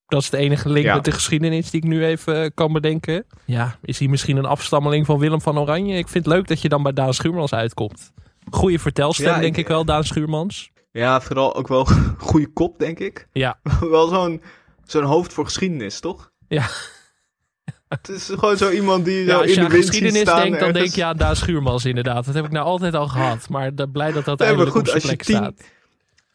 Dat is de enige link Ja. met de geschiedenis die ik nu even eh, kan bedenken. Ja, is hij misschien een afstammeling van Willem van Oranje? Ik vind het leuk dat je dan bij Daan Schuurmans uitkomt. Goeie vertelstem, Ja, denk ik- wel, Daan Schuurmans. Ja, vooral ook wel [laughs] goede kop, denk ik. Ja, [laughs] wel zo'n zo'n hoofd voor geschiedenis, toch? ja. Het is gewoon zo iemand die ja zo als in je de aan wind ziet geschiedenis denkt, dan denk je aan Daan Schuurmans inderdaad. Dat heb ik nou altijd al gehad. Maar dat, blij dat dat Nee, goed, op zijn als je plek tien- staat.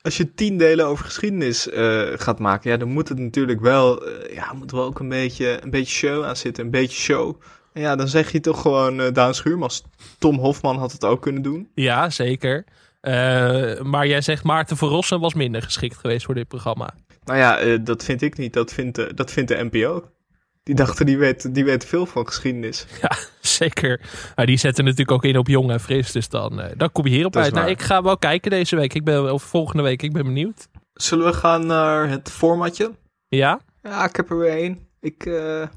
Als je tien delen over geschiedenis eh, gaat maken, ja, dan moet het natuurlijk wel, eh, ja, moet wel ook een beetje, een beetje show aan zitten, een beetje show. En ja, dan zeg je toch gewoon eh Daan Schuurmans. Tom Hofman had het ook kunnen doen. Ja, zeker. Maar jij zegt Maarten van Rossum was minder geschikt geweest voor dit programma. Nou ja, dat vind ik niet. Dat vindt, de- dat vindt de NPO. Die dachten, die weet, die weet veel van geschiedenis. [laughs] Ja, zeker. Maar die zetten natuurlijk ook in op jong en fris. Dus dan, eh, dan kom je hierop uit. Nou, ik ga wel kijken deze week. Ik ben, of volgende week. Ik ben benieuwd. Zullen we gaan naar het formatje? Ja? Ja, ik heb er weer één. Ik eh,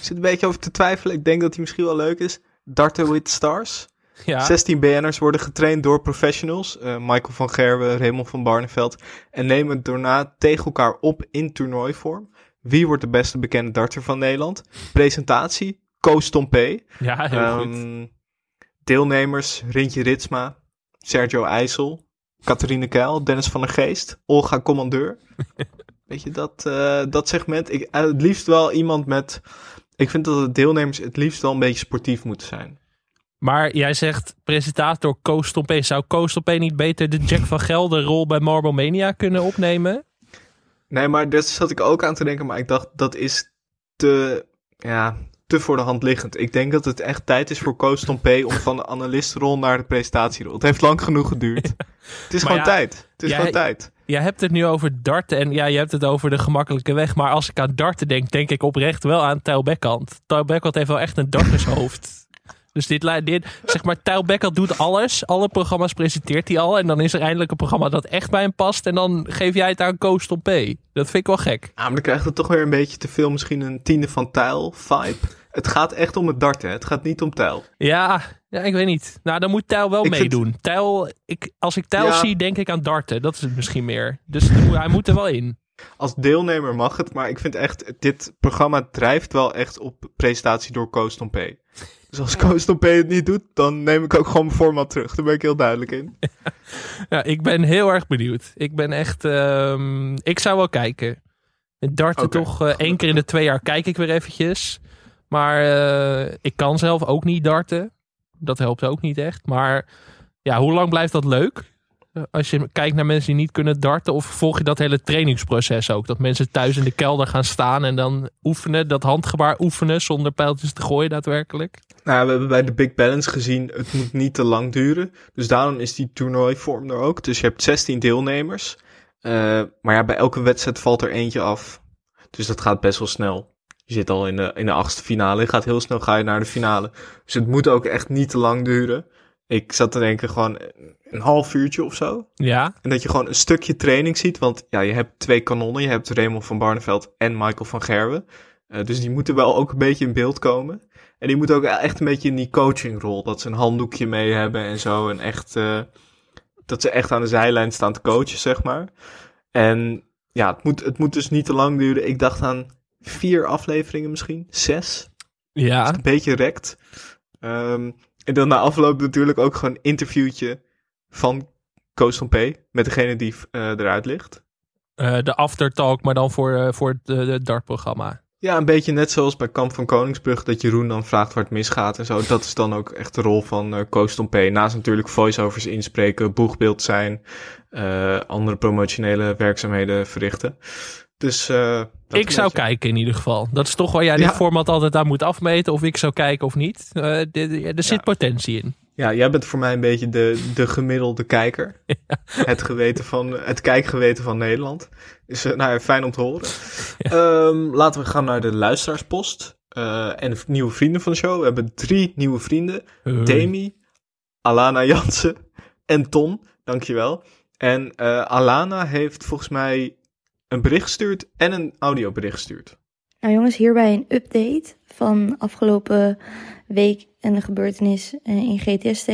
zit een beetje over te twijfelen. Ik denk dat die misschien wel leuk is. Darten with Stars. Ja. 16 BN'ers worden getraind door professionals. Eh, Michael van Gerwen, Raymond van Barneveld. En nemen daarna tegen elkaar op in toernooivorm. Wie wordt de beste bekende darter van Nederland? Presentatie, Koos Tompé. Ja, heel goed. Ehm, deelnemers, Rintje Ritsma, Sergio IJssel, Catharine Keil, Dennis van der Geest, Olga Commandeur. [laughs] Weet je, dat, eh, dat segment. Ik, eh, het liefst wel iemand met... Ik vind dat de deelnemers het liefst wel een beetje sportief moeten zijn. Maar jij zegt presentator Koos Tompé. Zou Koos Tompé niet beter de Jack van Gelder rol bij Marble Mania kunnen opnemen? Nee, maar daar zat ik ook aan te denken. Maar ik dacht, dat is te, ja, te voor de hand liggend. Ik denk dat het echt tijd is voor Koos Tompé om van de analistenrol naar de presentatierol. Het heeft lang genoeg geduurd. [laughs] Het is Maar gewoon ja, tijd. Het is jij- gewoon tijd. Jij hebt het nu over darten en ja, je hebt het over de gemakkelijke weg. Maar als ik aan darten denk, denk ik oprecht wel aan Tijl Bekkant. Tijl Bekkant heeft wel echt een dartershoofd. [laughs] Dus dit, dit, zeg maar, Tijl doet alles. Alle programma's presenteert hij al. En dan is er eindelijk een programma dat echt bij hem past. En dan geef jij het aan Koos Tompé. Dat vind ik wel gek. Ja, maar dan krijgt het toch weer een beetje te veel, misschien een tiende van tijl vibe. Het gaat echt om het darten, het gaat niet om tijl. Ja, ja, ik weet niet. Nou, dan moet Tijl wel Ik vind- meedoen. Tijl, ik, als ik Tijl Ja. zie, denk ik aan darten. Dat is het misschien meer. Dus hij moet- er wel in. Als deelnemer mag het, maar ik vind echt, dit programma drijft wel echt op presentatie door Koos Tompé. Dus als Koos Tompé het niet doet, dan neem ik ook gewoon mijn format terug. Daar ben ik heel duidelijk in. [laughs] Ja, ik ben heel erg benieuwd. Ik ben echt. ehm, ik zou wel kijken. Darten Oké, toch eh, één keer in de twee jaar kijk ik weer eventjes. Maar eh, ik kan zelf ook niet darten. Dat helpt ook niet echt. Maar ja, hoe lang blijft dat leuk? Eh, Als je kijkt naar mensen die niet kunnen darten, of volg je dat hele trainingsproces ook? Dat mensen thuis in de kelder gaan staan en dan oefenen, dat handgebaar oefenen zonder pijltjes te gooien daadwerkelijk. Nou, we hebben bij de Big Balance gezien, het moet niet te lang duren. Dus daarom is die toernooivorm er ook. Dus je hebt 16 deelnemers. Eh, maar ja, bij elke wedstrijd valt er eentje af. Dus dat gaat best wel snel. Je zit al in de, in de achtste finale. Je gaat heel snel ga je naar de finale. Dus het moet ook echt niet te lang duren. Ik zat te denken gewoon een half uurtje of zo. Ja, En dat je gewoon een stukje training ziet. Want ja, je hebt twee kanonnen. Je hebt Raymond van Barneveld en Michael van Gerwen. Eh, dus die moeten wel ook een beetje in beeld komen. En die moeten ook echt een beetje in die coachingrol. Dat ze een handdoekje mee hebben en zo. En echt, eh, dat ze echt aan de zijlijn staan te coachen, zeg maar. En ja, het moet, het moet dus niet te lang duren. Ik dacht aan vier afleveringen misschien. Zes. ja. Een beetje rekt. Ehm, en dan na afloop natuurlijk ook gewoon een interviewtje van Koos van P. Met degene die eh, eruit ligt. Eh, de aftertalk, maar dan voor, eh, voor het het dartprogramma. Ja, een beetje net zoals bij Kamp van Koningsbrug. Dat Jeroen dan vraagt waar het misgaat en zo. Dat is dan ook echt de rol van eh Koos van P. Naast natuurlijk voiceovers inspreken, boegbeeld zijn. andere promotionele werkzaamheden verrichten. Dus ik zou beetje. kijken in ieder geval. Dat is toch waar jij Ja. dit format altijd aan moet afmeten. Of ik zou kijken of niet. Er zit Ja. potentie in. Ja, jij bent voor mij een beetje de, de gemiddelde kijker. [laughs] Het, geweten van, het kijkgeweten van Nederland. Dus eh, nou, fijn om te horen. Ehm, laten we gaan naar de luisteraarspost. Eh, en de nieuwe vrienden van de show. We hebben drie nieuwe vrienden. Demi, Alana Jansen en Ton. Dankjewel. En eh, Alana heeft volgens mij een bericht gestuurd en een audiobericht gestuurd. Nou jongens, hierbij een update van afgelopen week en de gebeurtenis eh, in GTST.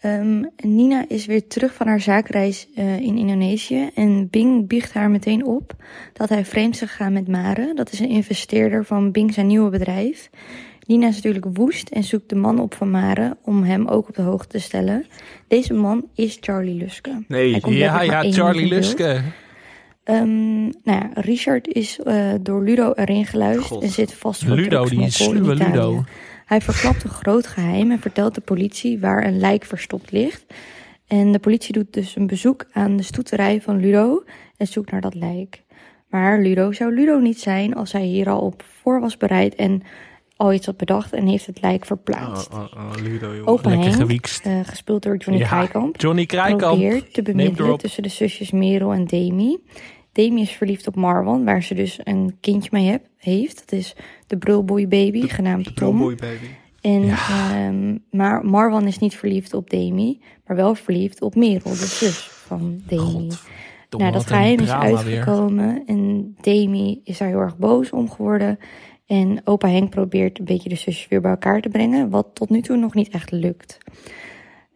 Ehm, Nina is weer terug van haar zaakreis eh, in Indonesië en Bing biecht haar meteen op dat hij vreemd is gegaan met Mare. Dat is een investeerder van Bing zijn nieuwe bedrijf. Nina is natuurlijk woest en zoekt de man op van Mare om hem ook op de hoogte te stellen. Deze man is Charlie Luske. Nee, Ja, ja, Charlie. Luske. Ehm, nou ja, Richard is eh, door Ludo erin geluisterd God. en zit vast voor Ludo, die sluwe. Ludo. Hij verklapt een groot geheim en vertelt de politie waar een lijk verstopt ligt. En de politie doet dus een bezoek aan de stoeterij van Ludo en zoekt naar dat lijk. Maar Ludo zou Ludo niet zijn als hij hier al op voor was bereid en al iets had bedacht en heeft het lijk Oh, verplaatst. oh, oh, Ludo, joh. Opa Lekker Henk, gewiekst. eh, gespeeld door Johnny Ja, Krijkamp, Johnny Krijkamp. probeert te bemiddelen tussen de zusjes Merel en Demi. Demi is verliefd op Marwan, waar ze dus een kindje mee heb, heeft. Dat is de brulboy baby, genaamd Tom. Boy baby. En, ehm, maar Marwan is niet verliefd op Demi, maar wel verliefd op Merel, de zus van Demi. Nou, dat geheim is weer. uitgekomen en Demi is daar heel erg boos om geworden. En opa Henk probeert een beetje de zusjes weer bij elkaar te brengen, wat tot nu toe nog niet echt lukt.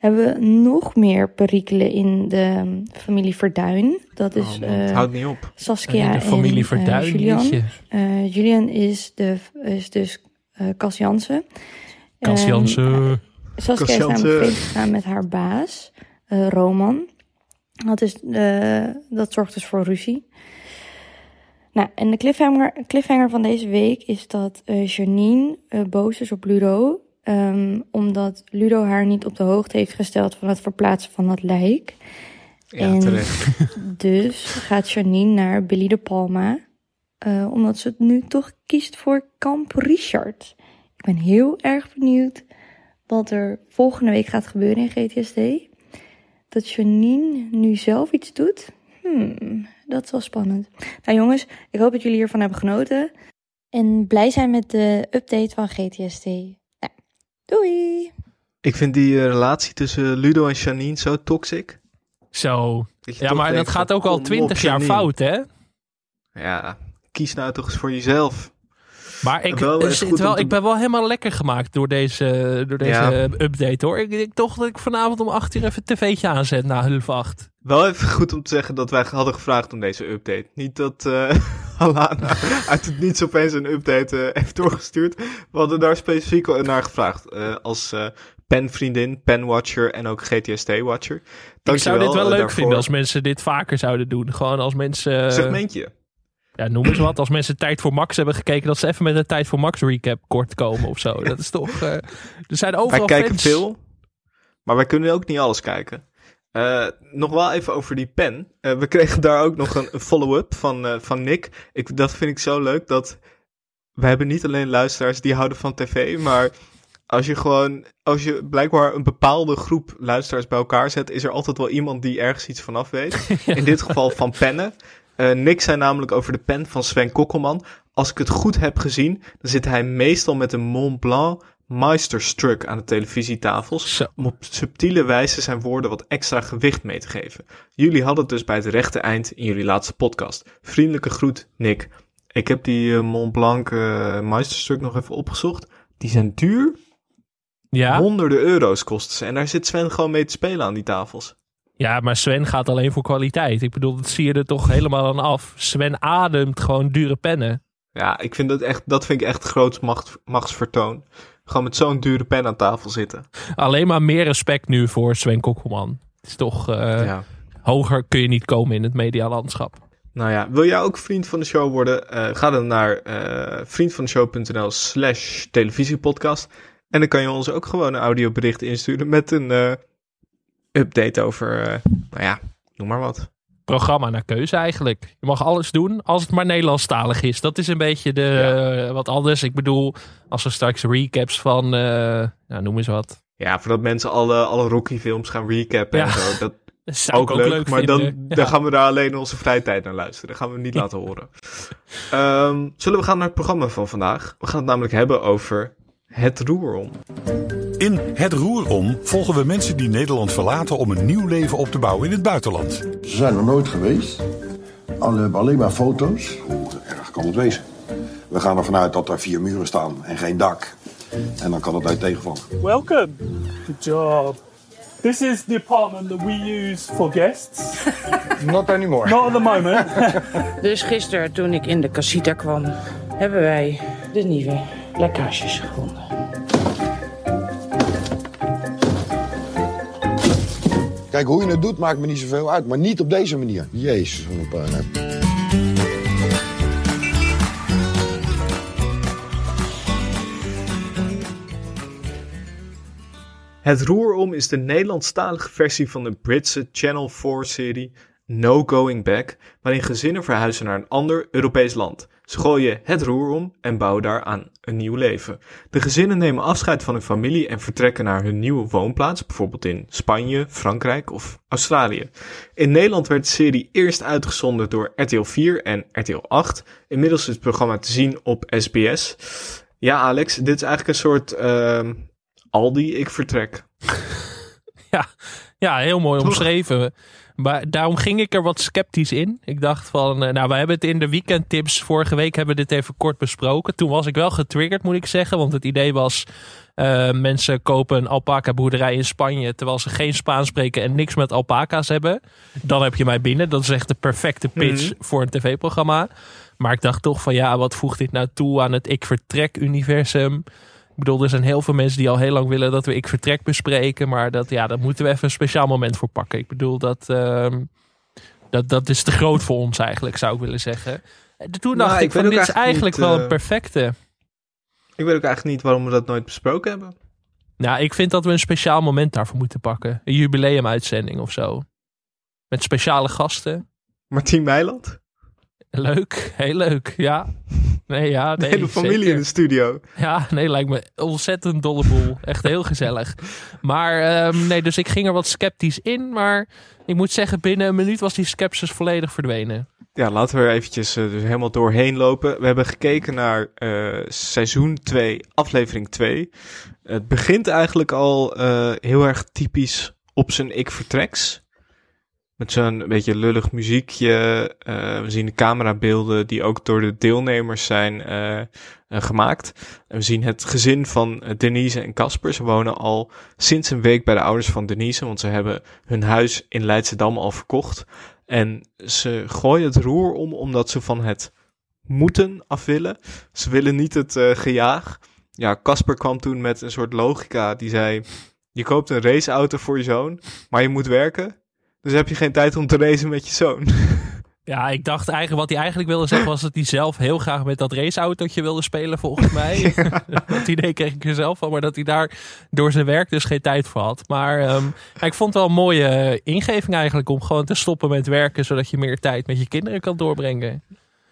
Hebben we nog meer perikelen in de familie Verduin. Dat is Oh, eh, houdt niet op. Saskia de familie en eh, Verduin. Julian. jeetje. Eh, Julian is, de, is dus eh Cas Jansen. Cas Ehm, Jansen. Saskia is Cas namelijk gegaan met haar baas, eh, Roman. Dat, is, eh, dat zorgt dus voor ruzie. Nou, en de cliffhanger, cliffhanger van deze week is dat eh, Janine eh, boos is op Ludo. Ehm, omdat Ludo haar niet op de hoogte heeft gesteld van het verplaatsen van dat lijk. Ja, en- terecht. [laughs] Dus gaat Janine naar Billy de Palma. eh, omdat ze het nu toch kiest voor Kamp Richard. Ik ben heel erg benieuwd wat er volgende week gaat gebeuren in GTSD. Dat Janine nu zelf iets doet. Hmm, dat is wel spannend. Nou jongens, ik hoop dat jullie hiervan hebben genoten. En blij zijn met de update van GTSD. Doei! Ik vind die eh, relatie tussen Ludo en Janine zo toxic. Zo. Ja, maar denkt dat gaat ook al twintig jaar Janine. fout, hè? Ja, kies nou toch eens voor jezelf. Maar ik, Wel is zit goed om wel, te- ik ben wel helemaal lekker gemaakt door deze, door deze Ja. update, hoor. Ik, ik toch dat ik vanavond om 8 uur even een tv'tje aanzet na half 8. Wel even goed om te zeggen dat wij hadden gevraagd om deze update. Niet dat eh [laughs] Alana uit het niets opeens een update eh, heeft doorgestuurd. We hadden daar specifiek naar gevraagd. eh, als penvriendin, penwatcher en ook GTSD-watcher. Ik zou dit wel leuk vinden als mensen dit vaker zouden doen. Gewoon als mensen... Segmentje. Ja, noem eens wat. Als mensen Tijd voor Max hebben gekeken, dat ze even met een Tijd voor Max recap kort komen of zo. Dat is toch... eh, er zijn Wij overal kijken fans. veel, maar wij kunnen ook niet alles kijken. Eh, nog wel even over die pen. Eh, we kregen daar ook nog een, een follow-up van, eh, van Nick. Ik, dat vind ik zo leuk dat we hebben niet alleen luisteraars die houden van tv, maar als je gewoon, als je blijkbaar een bepaalde groep luisteraars bij elkaar zet, is er altijd wel iemand die ergens iets vanaf weet. [laughs] In dit geval van pennen. Eh, Nick zei namelijk over de pen van Sven Kokkelman. Als ik het goed heb gezien, dan zit hij meestal met een Mont Blanc Meisterstruck aan de televisietafels. Zo. Om op subtiele wijze zijn woorden wat extra gewicht mee te geven. Jullie hadden het dus bij het rechte eind in jullie laatste podcast. Vriendelijke groet, Nick. Ik heb die eh, Mont Blanc eh Meisterstruck nog even opgezocht. Die zijn duur. Ja? Honderden euro's kosten ze. En daar zit Sven gewoon mee te spelen aan die tafels. Ja, maar Sven gaat alleen voor kwaliteit. Ik bedoel, dat zie je er toch helemaal aan af. Sven ademt gewoon dure pennen. Ja, ik vind dat echt, dat vind ik echt groots macht, machtsvertoon. Gewoon met zo'n dure pen aan tafel zitten. Alleen maar meer respect nu voor Sven Kokkelman. Het is toch... eh, ja. Hoger kun je niet komen in het medialandschap. Nou ja, wil jij ook vriend van de show worden? Eh, ga dan naar eh vriendvandeshow.nl slash televisiepodcast. En dan kan je ons ook gewoon een audiobericht insturen met een update over, eh, nou ja, noem maar wat. Programma naar keuze eigenlijk. Je mag alles doen als het maar Nederlandstalig is. Dat is een beetje de, Ja. eh, wat anders. Ik bedoel, als er straks recaps van, eh nou, noem eens wat. Ja, voordat mensen alle, alle Rocky films gaan recappen Ja. en zo. Dat [laughs] Dat zou ook, ook leuk, leuk, maar dan, vinden. dan Ja. gaan we daar alleen in onze vrije tijd naar luisteren. Dat gaan we niet [laughs] laten horen. Ehm, zullen we gaan naar het programma van vandaag? We gaan het namelijk hebben over het roerom. In Het Roer Om volgen we mensen die Nederland verlaten om een nieuw leven op te bouwen in het buitenland. Ze zijn er nooit geweest. Alle hebben alleen maar foto's. Hoe erg kan het wezen? We gaan ervan uit dat er vier muren staan en geen dak. En dan kan het uit tegenvallen. Welcome. Good job. This is the apartment that we use for guests. [laughs] Not anymore. Not at the moment. [laughs] Dus gisteren toen ik in de casita kwam, hebben wij de nieuwe lekkages gevonden. Kijk, hoe je het doet maakt me niet zoveel uit. Maar niet op deze manier. Jezus, wat een puinhoop. Het Roerom is de Nederlandstalige versie van de Britse Channel 4-serie No Going Back, waarin gezinnen verhuizen naar een ander Europees land. Ze gooien het roer om en bouwen daaraan een nieuw leven. De gezinnen nemen afscheid van hun familie en vertrekken naar hun nieuwe woonplaats, bijvoorbeeld in Spanje, Frankrijk of Australië. In Nederland werd de serie eerst uitgezonden door RTL 4 en RTL 8. Inmiddels is het programma te zien op SBS. Ja, Alex, dit is eigenlijk een soort ehm Aldi, ik vertrek. [laughs] Ja, ja heel mooi omschreven. Maar daarom ging ik er wat sceptisch in. Ik dacht van, eh, nou, we hebben het in de weekendtips vorige week hebben we dit even kort besproken. Toen was ik wel getriggerd, moet ik zeggen. Want het idee was, eh, mensen kopen een alpaca boerderij in Spanje terwijl ze geen Spaans spreken en niks met alpaca's hebben. Dan heb je mij binnen. Dat is echt de perfecte pitch Mhm. voor een tv-programma. Maar ik dacht toch van, ja, wat voegt dit nou toe aan het Ik Vertrek-universum? Ik bedoel, er zijn heel veel mensen die al heel lang willen dat we Ik Vertrek bespreken. Maar dat, ja, daar moeten we even een speciaal moment voor pakken. Ik bedoel, dat, ehm, dat, dat is te groot voor ons eigenlijk, zou ik willen zeggen. En Toen dacht Nou, ik, van, dit is eigenlijk niet, wel eh, een perfecte. Ik weet ook eigenlijk niet waarom we dat nooit besproken hebben. Nou, ik vind dat we een speciaal moment daarvoor moeten pakken. Een jubileumuitzending of zo. Met speciale gasten. Martien Meiland? Leuk, heel leuk, ja. Nee, ja, De hele familie zeker. in de studio. Ja, nee, lijkt me ontzettend dolle boel. Echt heel gezellig. [laughs] Maar ehm, nee, dus ik ging er wat sceptisch in. Maar ik moet zeggen, binnen een minuut was die skepsis volledig verdwenen. Ja, laten we er eventjes eh, dus helemaal doorheen lopen. We hebben gekeken naar eh, seizoen 2, aflevering 2. Het begint eigenlijk al eh, heel erg typisch op zijn ik vertreks. Met zo'n beetje lullig muziekje. Eh, we zien de camerabeelden die ook door de deelnemers zijn eh, eh, gemaakt. En we zien het gezin van Denise en Casper. Ze wonen al sinds een week bij de ouders van Denise. Want ze hebben hun huis in Leidschendam al verkocht. En ze gooien het roer om omdat ze van het moeten af willen. Ze willen niet het gejaag. Ja, Casper kwam toen met een soort logica. Die zei, je koopt een raceauto voor je zoon, maar je moet werken. Dus heb je geen tijd om te racen met je zoon. [laughs] Ja, ik dacht eigenlijk, wat hij eigenlijk wilde zeggen was dat hij zelf heel graag met dat raceautootje wilde spelen, volgens [laughs] mij. dat idee kreeg ik er zelf van, maar dat hij daar door zijn werk dus geen tijd voor had. Maar ja, ik vond het wel een mooie eh, ingeving eigenlijk om gewoon te stoppen met werken, zodat je meer tijd met je kinderen kan doorbrengen.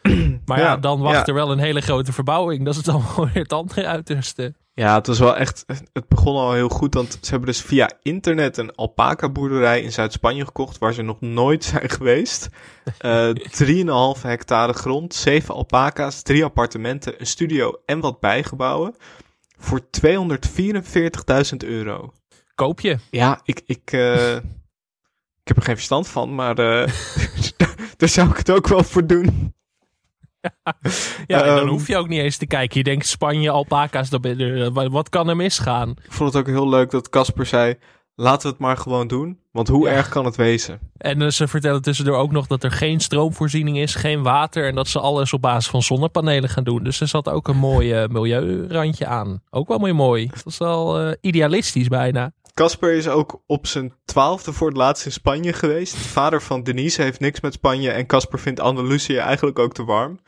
[clears throat] Maar ja, Ja, dan wacht ja. er wel een hele grote verbouwing. Dat is dan [laughs] wel weer het andere uiterste. Ja, het was wel echt. Het begon al heel goed. Want ze hebben dus via internet een alpaca boerderij in Zuid-Spanje gekocht. Waar ze nog nooit [laughs] zijn geweest. Eh 3,5 hectare grond, 7 alpaca's, 3 appartementen, een studio en wat bijgebouwen. Voor 244.000 euro. Koop je? Ja, ik, ik, eh, ik heb er geen verstand van, maar eh, [laughs] daar zou ik het ook wel voor doen. [laughs] Ja, en dan Ehm, hoef je ook niet eens te kijken. Je denkt Spanje, alpaca's, je- wat- kan er misgaan? Ik vond het ook heel leuk dat Casper zei: laten we het maar gewoon doen. Want hoe Ja. erg kan het wezen? En eh, ze vertellen tussendoor ook nog dat er geen stroomvoorziening is, geen water. En dat ze alles op basis van zonnepanelen gaan doen. Dus er zat ook een mooi eh, milieurandje aan. Ook wel mooi mooi. Dat is wel eh, idealistisch bijna. Casper is ook op zijn twaalfde voor het laatst in Spanje geweest. De vader van Denise heeft niks met Spanje en Casper vindt Andalusië eigenlijk ook te warm.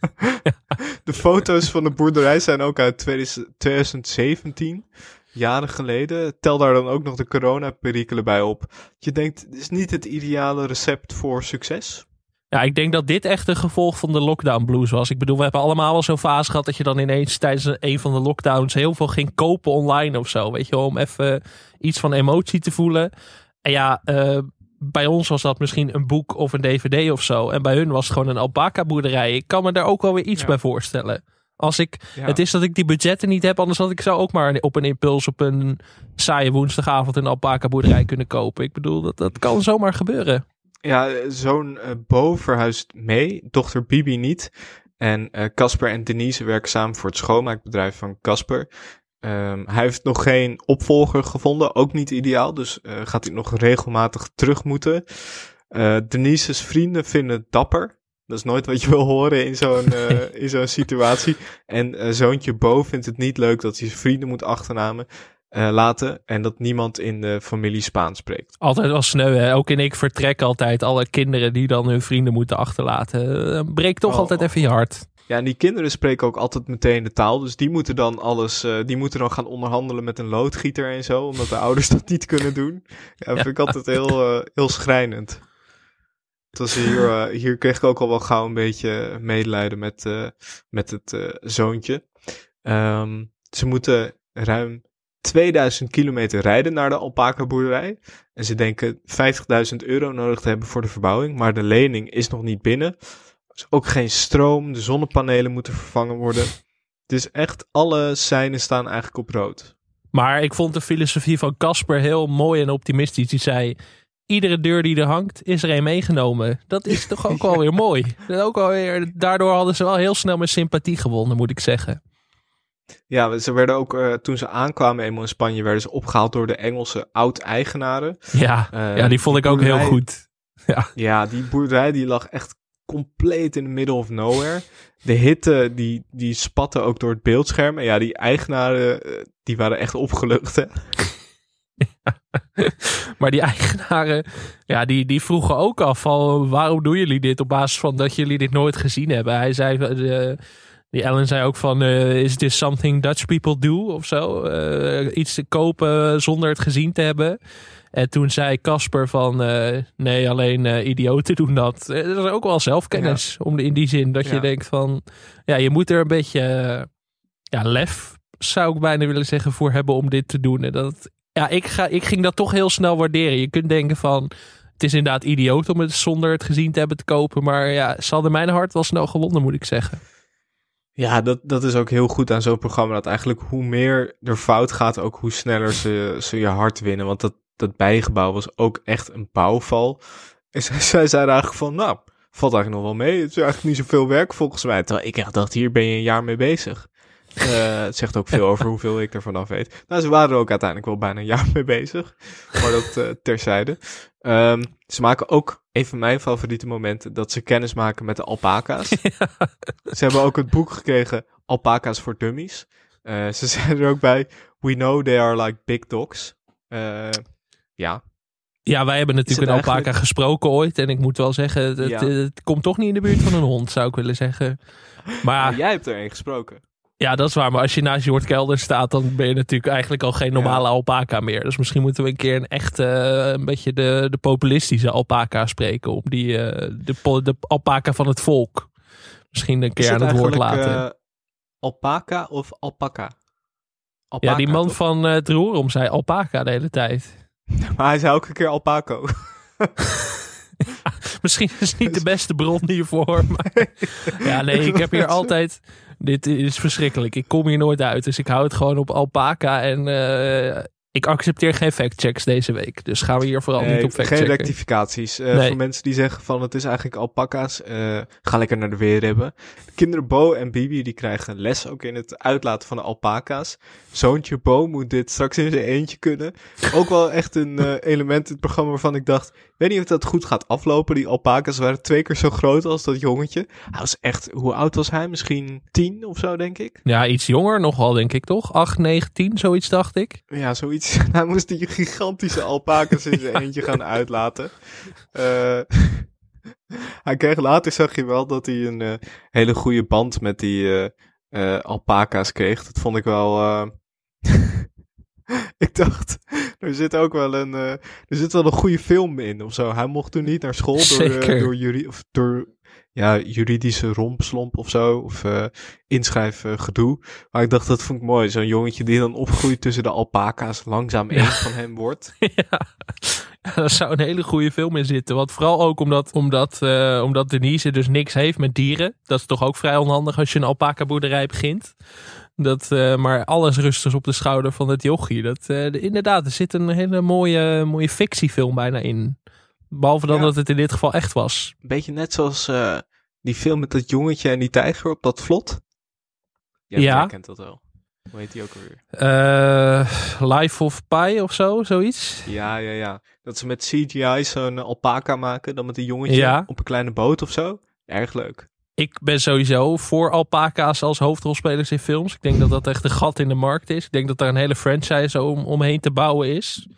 [laughs] de foto's van de boerderij zijn ook uit 2000 2017, jaren geleden. Tel daar dan ook nog de coronaperikelen bij op. Je denkt, dit is niet het ideale recept voor succes. Ja, ik denk dat dit echt een gevolg van de lockdown blues was. Ik bedoel, we hebben allemaal wel zo'n fase gehad dat je dan ineens tijdens een van de lockdowns heel veel ging kopen online of zo. Weet je om even iets van emotie te voelen. En ja, eh, bij ons was dat misschien een boek of een dvd of zo. En bij hun was het gewoon een alpaca boerderij. Ik kan me daar ook wel weer iets Ja. bij voorstellen. Als ik, Ja. Het is dat ik die budgetten niet heb, anders had ik zou ook maar op een impuls op een saaie woensdagavond een alpaca boerderij kunnen kopen. Ik bedoel, dat, dat kan zomaar gebeuren. Ja, zoon eh Bo verhuist mee, dochter Bibi niet. En eh, Casper en Denise werken samen voor het schoonmaakbedrijf van Casper. Ehm, hij heeft nog geen opvolger gevonden, ook niet ideaal, dus eh, gaat hij nog regelmatig terug moeten. Denise's vrienden vinden het dapper. Dat is nooit wat je wil horen in zo'n [laughs] in zo'n situatie. En zoontje Bo vindt het niet leuk dat hij zijn vrienden moet achternamen eh, laten en dat niemand in de familie Spaans spreekt. Altijd wel sneu, hè? Ook in ik vertrek altijd alle kinderen die dan hun vrienden moeten achterlaten. Eh, breekt toch Oh. altijd even je hart. Ja, en die kinderen spreken ook altijd meteen de taal. Dus die moeten dan alles, eh, die moeten dan gaan onderhandelen met een loodgieter en zo, omdat de [laughs] ouders dat niet kunnen doen. Ja, dat vind ik altijd heel, heel schrijnend. Het was hier, hier kreeg ik ook al wel gauw een beetje medelijden met, met het zoontje. Ehm, ze moeten ruim 2000 kilometer rijden naar de alpaca boerderij. En ze denken 50.000 euro nodig te hebben voor de verbouwing. Maar de lening is nog niet binnen. Er is ook geen stroom. De zonnepanelen moeten vervangen worden. Dus echt alle seinen staan eigenlijk op rood. Maar ik vond de filosofie van Casper heel mooi en optimistisch. Die zei, iedere deur die er hangt, is er een meegenomen. Dat is toch ook wel [laughs] weer mooi. Ook alweer, daardoor hadden ze wel heel snel mijn sympathie gewonnen, moet ik zeggen. Ja, ze werden ook, eh, toen ze aankwamen eenmaal in Spanje, werden ze opgehaald door de Engelse oud-eigenaren. Ja, Eh, ja die vond ik ook heel goed. [laughs] Ja. Ja, die boerderij die lag echt compleet in the middle of nowhere. De hitte die, die spatte ook door het beeldscherm. En ja, die eigenaren eh, die waren echt opgelucht. Hè? [laughs] Maar die eigenaren, ja, die, die vroegen ook af van waarom doen jullie dit op basis van dat jullie dit nooit gezien hebben. Hij zei, die Ellen zei ook van, eh, is this something Dutch people do of zo? Eh, iets te kopen zonder het gezien te hebben. En toen zei Casper van, eh, nee, alleen idioten doen dat. Dat is ook wel zelfkennis, om de, in die zin dat je denkt van, ja, je moet er een beetje, ja, lef zou ik bijna willen zeggen voor hebben om dit te doen. En dat, ja, ik, ga, ik ging dat toch heel snel waarderen. Je kunt denken van, het is inderdaad idioot om het zonder het gezien te hebben te kopen. Maar ja, ze hadden mijn hart wel snel gewonnen, moet ik zeggen. Ja, dat, dat is ook heel goed aan zo'n programma. Dat eigenlijk hoe meer er fout gaat, ook hoe sneller ze, ze je hart winnen. Want dat, dat bijgebouw was ook echt een bouwval. En zij, zij zeiden eigenlijk van, nou, valt eigenlijk nog wel mee. Het is eigenlijk niet zoveel werk volgens mij. Terwijl ik echt dacht, hier ben je een jaar mee bezig. Eh, het zegt ook veel over hoeveel ik ervan af weet. Nou, ze waren er ook uiteindelijk wel bijna een jaar mee bezig. Maar dat eh, terzijde. Ehm, ze maken ook een van mijn favoriete momenten dat ze kennis maken met de alpaca's. [laughs] Ze hebben ook het boek gekregen Alpaca's for Dummies. Eh, ze [laughs] zeiden er ook bij, we know they are like big dogs. Eh, ja, Ja, wij hebben natuurlijk een alpaca eigenlijk- gesproken ooit. En ik moet wel zeggen, het, het- Ja. het komt toch niet in de buurt van een hond, zou ik willen zeggen. Maar maar jij hebt er een gesproken. Ja, dat is waar. Maar als je naast Jort Kelder staat, dan ben je natuurlijk eigenlijk al geen normale alpaca meer. Dus misschien moeten we een keer een echte, eh, een beetje de, de populistische alpaca spreken. Om die, eh, de, de alpaca van het volk. Misschien een keer aan het woord laten. eh, alpaca of alpaca? ja, die man toch? van het roerom zei alpaca de hele tijd. [laughs] Maar hij zei ook een keer alpaco. [laughs] Misschien is het niet de [laughs] beste bron hiervoor. Maar... Ja, nee, ik heb hier altijd. Dit is verschrikkelijk. Ik kom hier nooit uit. Dus ik hou het gewoon op alpaca. En eh, ik accepteer geen factchecks deze week. Dus gaan we hier vooral Nee, niet op geen factchecken. rectificaties. Eh, Nee. Voor mensen die zeggen van het is eigenlijk alpaca's, eh, ga lekker naar de weer hebben. De kinderen Bo en Bibi die krijgen les ook in het uitlaten van de alpaca's. Zoontje Bo moet dit straks in zijn eentje kunnen. Ook wel echt een eh, element in het programma waarvan ik dacht, weet niet of dat goed gaat aflopen. Die alpaca's waren twee keer zo groot als dat jongetje. Hij was echt, hoe oud was hij? Misschien tien of zo denk ik. Ja, iets jonger nogal, denk ik toch? 8, 9, 10, zoiets dacht ik. Ja, zoiets. [laughs] Hij moest die gigantische alpaca's in zijn eentje gaan uitlaten. Eh, [laughs] hij kreeg later, zag je wel, dat hij een eh, hele goede band met die alpaca's kreeg. Dat vond ik wel... eh, [laughs] ik dacht, er zit ook wel een, eh, er zit wel een goede film in of zo. Hij mocht toen niet naar school door, Zeker. eh, door, juri of door ja, juridische rompslomp of zo. Of eh inschrijven gedoe. Maar ik dacht, dat vond ik mooi. Zo'n jongetje die dan opgroeit tussen de alpaca's. Langzaam één van hem wordt. [laughs] ja, daar zou een hele goede film in zitten. Want vooral ook omdat, omdat, eh, omdat Denise dus niks heeft met dieren. Dat is toch ook vrij onhandig als je een alpaca boerderij begint. Dat, eh, maar alles rust dus op de schouder van het jochie. Dat, eh, de- inderdaad, er zit een hele mooie, mooie fictiefilm bijna in. Behalve dan Ja. dat het in dit geval echt was. Een beetje net zoals eh, die film met dat jongetje en die tijger op dat vlot. Ja, Ja. kent dat wel. Hoe heet die ook alweer? Eh Life of Pi of zo, zoiets. Ja, ja, ja. Dat ze met CGI zo'n alpaca maken. Dan met een jongetje Ja. op een kleine boot of zo. Erg leuk. Ik ben sowieso voor alpaca's als hoofdrolspelers in films. Ik denk dat dat echt een gat in de markt is. Ik denk dat daar een hele franchise om, omheen te bouwen is.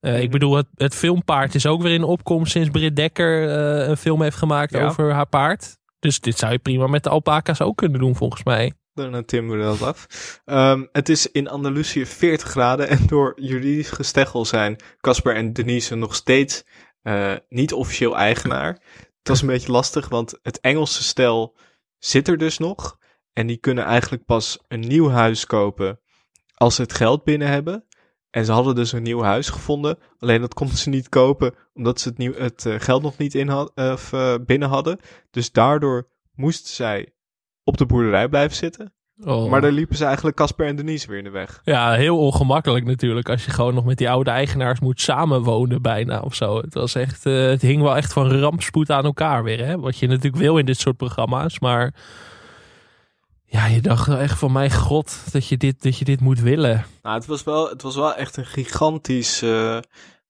Eh, ik bedoel, het, het filmpaard is ook weer in opkomst sinds Britt Dekker eh, een film heeft gemaakt Ja. over haar paard. Dus dit zou je prima met de alpaca's ook kunnen doen, volgens mij. Dan timmen we dat af. Ehm, het is in Andalusië 40 graden en door juridisch gesteggel zijn Casper en Denise nog steeds eh, niet officieel eigenaar. Dat is een beetje lastig, want het Engelse stel zit er dus nog. En die kunnen eigenlijk pas een nieuw huis kopen als ze het geld binnen hebben. En ze hadden dus een nieuw huis gevonden. Alleen dat konden ze niet kopen omdat ze het, nieuw, het eh, geld nog niet in had, of, eh, binnen hadden. Dus daardoor moesten zij op de boerderij blijven zitten. Oh. Maar daar liepen ze eigenlijk Casper en Denise weer in de weg. Ja, heel ongemakkelijk natuurlijk. Als je gewoon nog met die oude eigenaars moet samenwonen bijna of zo. Het, was echt, eh, het hing wel echt van rampspoed aan elkaar weer. Hè? Wat je natuurlijk wil in dit soort programma's. Maar ja, je dacht wel echt van mijn god dat je dit, dat je dit moet willen. Nou, het was wel, het was wel echt een gigantisch, eh,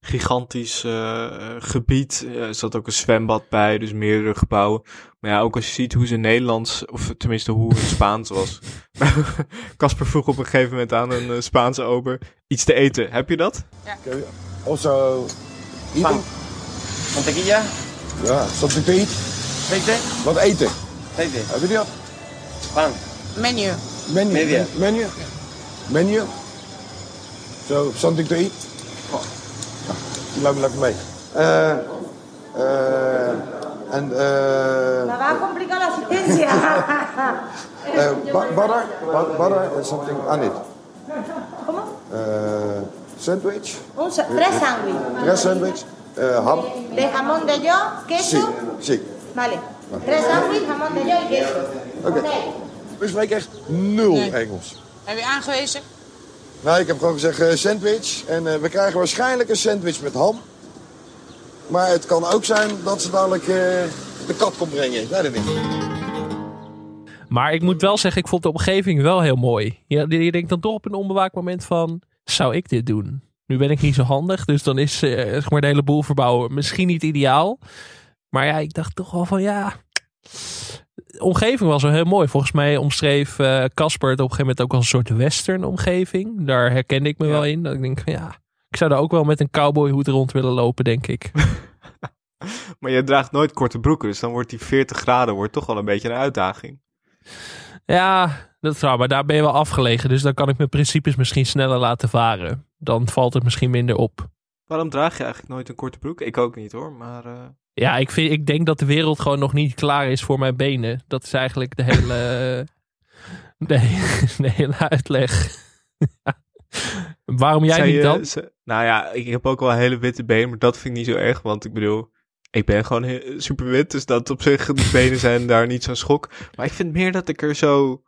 gigantisch eh, gebied. Eh, er zat ook een zwembad bij, dus meerdere gebouwen. Maar ja, ook als je ziet hoe ze Nederlands, of tenminste hoe het Spaans was. [laughs] Casper vroeg op een gegeven moment aan een eh, Spaanse ober iets te eten. Heb je dat? Also, eating? Mantequilla, Ja, something to eat? aceite, Wat eten? aceite, Hebben jullie dat? pan. Menu. Menu? Media. Menu? Menu? So, something to eat? Me lekker mee. Eh, eh, en, eh, va a complicar la asistencia. eh, bu- butter? Bu- Butter and something on it. ¿Cómo? Eh, sandwich? Un sa- tres sándwiches. Tres sandwich? Eh, ham? De jamón de yo, queso. Sí, sí. Vale. Tres sándwiches, jamón de yo y queso. Oké. Nee. We spreken echt nul Nee. Engels. Heb je aangewezen? Nou, ik heb gewoon gezegd eh, sandwich. En eh, we krijgen waarschijnlijk een sandwich met ham. Maar het kan ook zijn dat ze dadelijk eh, de kat komt brengen. Ik weet niet. Maar ik moet wel zeggen, ik vond de omgeving wel heel mooi. Je, je denkt dan toch op een onbewaakt moment van, zou ik dit doen? Nu ben ik niet zo handig, dus dan is zeg maar de hele boel verbouwen misschien niet ideaal. Maar ja, ik dacht toch wel van ja. Omgeving was wel heel mooi. Volgens mij omschreef eh, Casper het op een gegeven moment ook als een soort western omgeving. Daar herkende ik me wel in. Dat ik denk ja, ik zou daar ook wel met een cowboyhoed rond willen lopen, denk ik. [laughs] Maar je draagt nooit korte broeken, dus dan wordt die 40 graden wordt toch wel een beetje een uitdaging. Ja, dat is waar. Maar daar ben je wel afgelegen. Dus dan kan ik mijn principes misschien sneller laten varen. Dan valt het misschien minder op. Waarom draag je eigenlijk nooit een korte broek? Ik ook niet hoor, maar... eh, Ja, ik, vind, ik denk dat de wereld gewoon nog niet klaar is voor mijn benen. Dat is eigenlijk de hele, [laughs] de, [laughs] de hele uitleg. Waarom jij niet je- dan? ze- nou ja, ik heb ook wel een hele witte been, maar dat vind ik niet zo erg. Want ik bedoel, ik ben gewoon super wit. Dus dat op zich, de benen zijn daar niet zo'n schok. Maar ik vind meer dat ik er zo...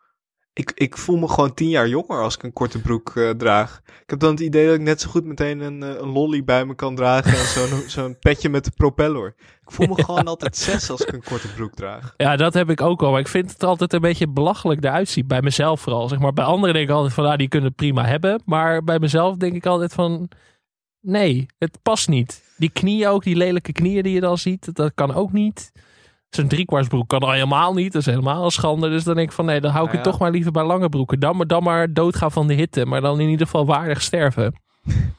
Ik, ik voel me gewoon tien jaar jonger als ik een korte broek eh, draag. Ik heb dan het idee dat ik net zo goed meteen een, eh, een lolly bij me kan dragen. En zo'n [laughs] zo'n petje met de propeller. Ik voel me gewoon altijd zes als ik een korte broek draag. Ja, dat heb ik ook al. Maar ik vind het altijd een beetje belachelijk eruit zien. Bij mezelf vooral. Zeg maar. Bij anderen denk ik altijd van, nou, die kunnen het prima hebben. Maar bij mezelf denk ik altijd van, nee, het past niet. Die knieën ook, die lelijke knieën die je dan ziet, dat kan ook niet. Zo'n driekwartsbroek kan al helemaal niet. Dat is helemaal een schande. Dus dan denk ik van, nee, dan hou ik Nou het toch maar liever bij lange broeken. Dan, maar- dan maar doodgaan van de hitte. Maar dan in ieder geval waardig sterven. [laughs]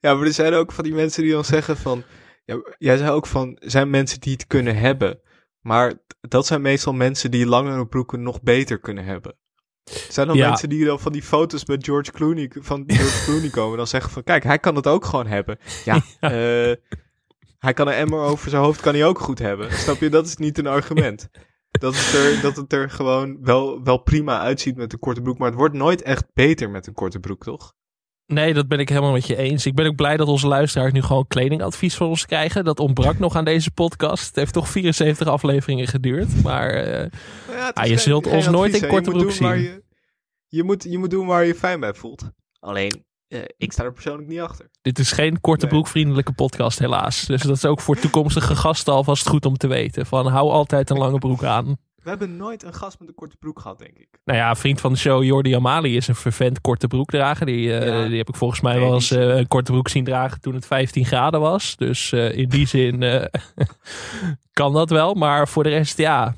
Ja, maar er zijn ook van die mensen die dan zeggen van... Ja, jij zei ook van, zijn mensen die het kunnen hebben. Maar dat zijn meestal mensen die langere broeken nog beter kunnen hebben. Er zijn dan Ja. mensen die dan van die foto's met George Clooney, van George [laughs] Clooney komen. Dan zeggen van, kijk, hij kan het ook gewoon hebben. Ja, [laughs] eh, hij kan een emmer over zijn hoofd, kan hij ook goed hebben. Snap je? Dat is niet een argument. Dat het er, dat het er gewoon wel, wel prima uitziet met een korte broek. Maar het wordt nooit echt beter met een korte broek, toch? Nee, dat ben ik helemaal met je eens. Ik ben ook blij dat onze luisteraars nu gewoon kledingadvies van ons krijgen. Dat ontbrak nog aan deze podcast. Het heeft toch 74 afleveringen geduurd. Maar eh, Ja, het ah, is je geen- zult geen ons nooit in korte Je moet broek zien. Je, je, moet, je moet doen waar je je fijn bij voelt. Alleen, eh, ik sta er persoonlijk niet achter. Dit is geen korte Nee. broekvriendelijke podcast, helaas. Dus dat is ook voor toekomstige gasten alvast goed om te weten. Van hou altijd een lange broek aan. We hebben nooit een gast met een korte broek gehad, denk ik. Nou ja, vriend van de show, Jordi Amali, is een vervent korte broekdrager. Die, eh, Ja. die heb ik volgens mij Nee, wel eens eh, een korte broek zien dragen toen het 15 graden was. Dus in die zin [laughs] kan dat wel. Maar voor de rest, ja,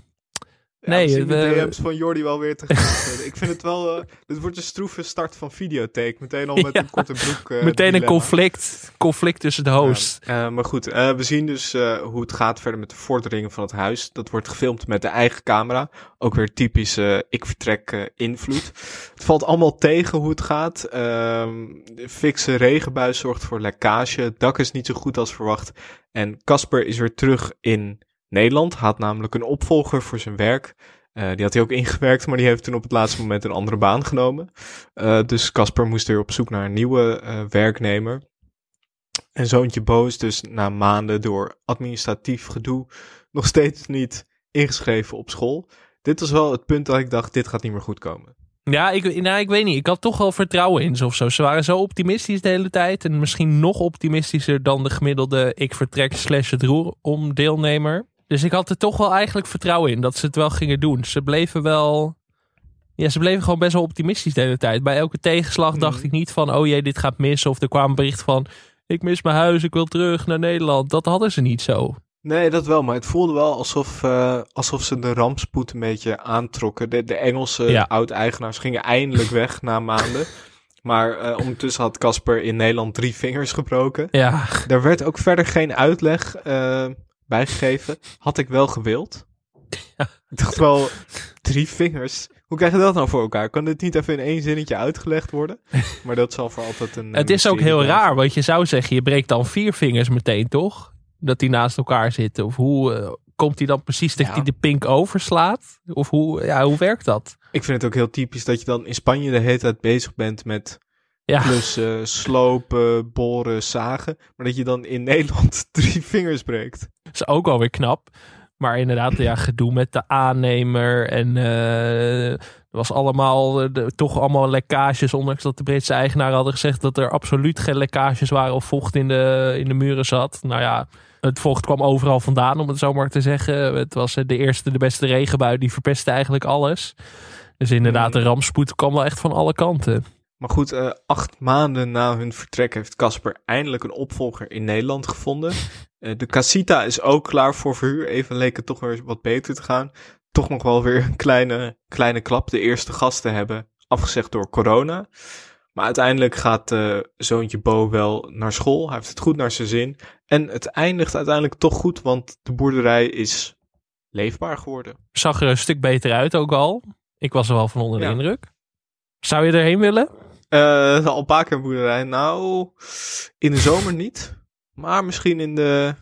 Nee, nee, de we- DM's van Jordi wel weer te [laughs] ik vind het wel, eh, dit wordt een stroeve start van videotheek. Meteen al met Ja. een korte broek. eh, Meteen een conflict, conflict tussen de host. Eh, maar goed, we zien dus hoe het gaat verder met de vorderingen van het huis. Dat wordt gefilmd met de eigen camera. Ook weer typische ik vertrek invloed. Het valt allemaal tegen hoe het gaat. Ehm, de fikse regenbui zorgt voor lekkage. Het dak is niet zo goed als verwacht. En Casper is weer terug in Nederland. Had namelijk een opvolger voor zijn werk. Eh, die had hij ook ingewerkt, maar die heeft toen op het laatste moment een andere baan genomen. Eh, dus Casper moest weer op zoek naar een nieuwe eh, werknemer. En zoontje Bo is dus na maanden door administratief gedoe nog steeds niet ingeschreven op school. Dit was wel het punt dat ik dacht, dit gaat niet meer goed komen. Ja, ik, nou, ik weet niet. Ik had toch wel vertrouwen in ze of zo. Ze waren zo optimistisch de hele tijd. En misschien nog optimistischer dan de gemiddelde ik vertrek slash het roer om deelnemer. Dus ik had er toch wel eigenlijk vertrouwen in dat ze het wel gingen doen. Ze bleven wel... Ja, ze bleven gewoon best wel optimistisch de hele tijd. Bij elke tegenslag dacht ik niet van... Oh jee, dit gaat mis. Of er kwam een bericht van... Ik mis mijn huis, ik wil terug naar Nederland. Dat hadden ze niet zo. Nee, dat wel, maar het voelde wel alsof, eh, alsof ze de rampspoed een beetje aantrokken. De, de Engelse Ja. oud-eigenaars gingen eindelijk weg na maanden. Maar eh, ondertussen had Casper in Nederland drie vingers gebroken. Ja. Daar werd ook verder geen uitleg eh bijgegeven. Had ik wel gewild. [laughs] Ik dacht wel, drie vingers. Hoe krijg je dat nou voor elkaar? Kan dit niet even in één zinnetje uitgelegd worden? [laughs] Maar dat zal voor altijd een. Het is ook heel blijven. raar, want je zou zeggen, je breekt dan vier vingers meteen, toch? Dat die naast elkaar zitten. Of hoe eh, komt hij dan precies dat hij de pink overslaat? Of hoe, ja, hoe werkt dat? Ik vind het ook heel typisch dat je dan in Spanje de hele tijd bezig bent met Ja. klussen, [laughs] slopen, boren, zagen. Maar dat je dan in Nederland drie vingers breekt. Is ook alweer knap. Maar inderdaad, ja, gedoe met de aannemer. En er was allemaal, eh, de- toch allemaal lekkages. Ondanks dat de Britse eigenaren hadden gezegd dat er absoluut geen lekkages waren. Of vocht in de, in de muren zat. Nou ja, het vocht kwam overal vandaan, om het zo maar te zeggen. Het was eh, de eerste, de beste regenbui. Die verpestte eigenlijk alles. Dus inderdaad, de rampspoed kwam wel echt van alle kanten. Maar goed, acht maanden na hun vertrek heeft Casper eindelijk een opvolger in Nederland gevonden. Eh, de Casita is ook klaar voor verhuur. Even leek het toch weer wat beter te gaan. Toch nog wel weer een kleine, kleine klap. De eerste gasten hebben afgezegd door corona. Maar uiteindelijk gaat eh, zoontje Bo wel naar school. Hij heeft het goed naar zijn zin. En het eindigt uiteindelijk toch goed, want de boerderij is leefbaar geworden. Zag er een stuk beter uit ook al. Ik was er wel van onder de Ja. indruk. Zou je erheen willen? Eh, de alpaca boerderij, nou, in de zomer niet. Maar misschien in de,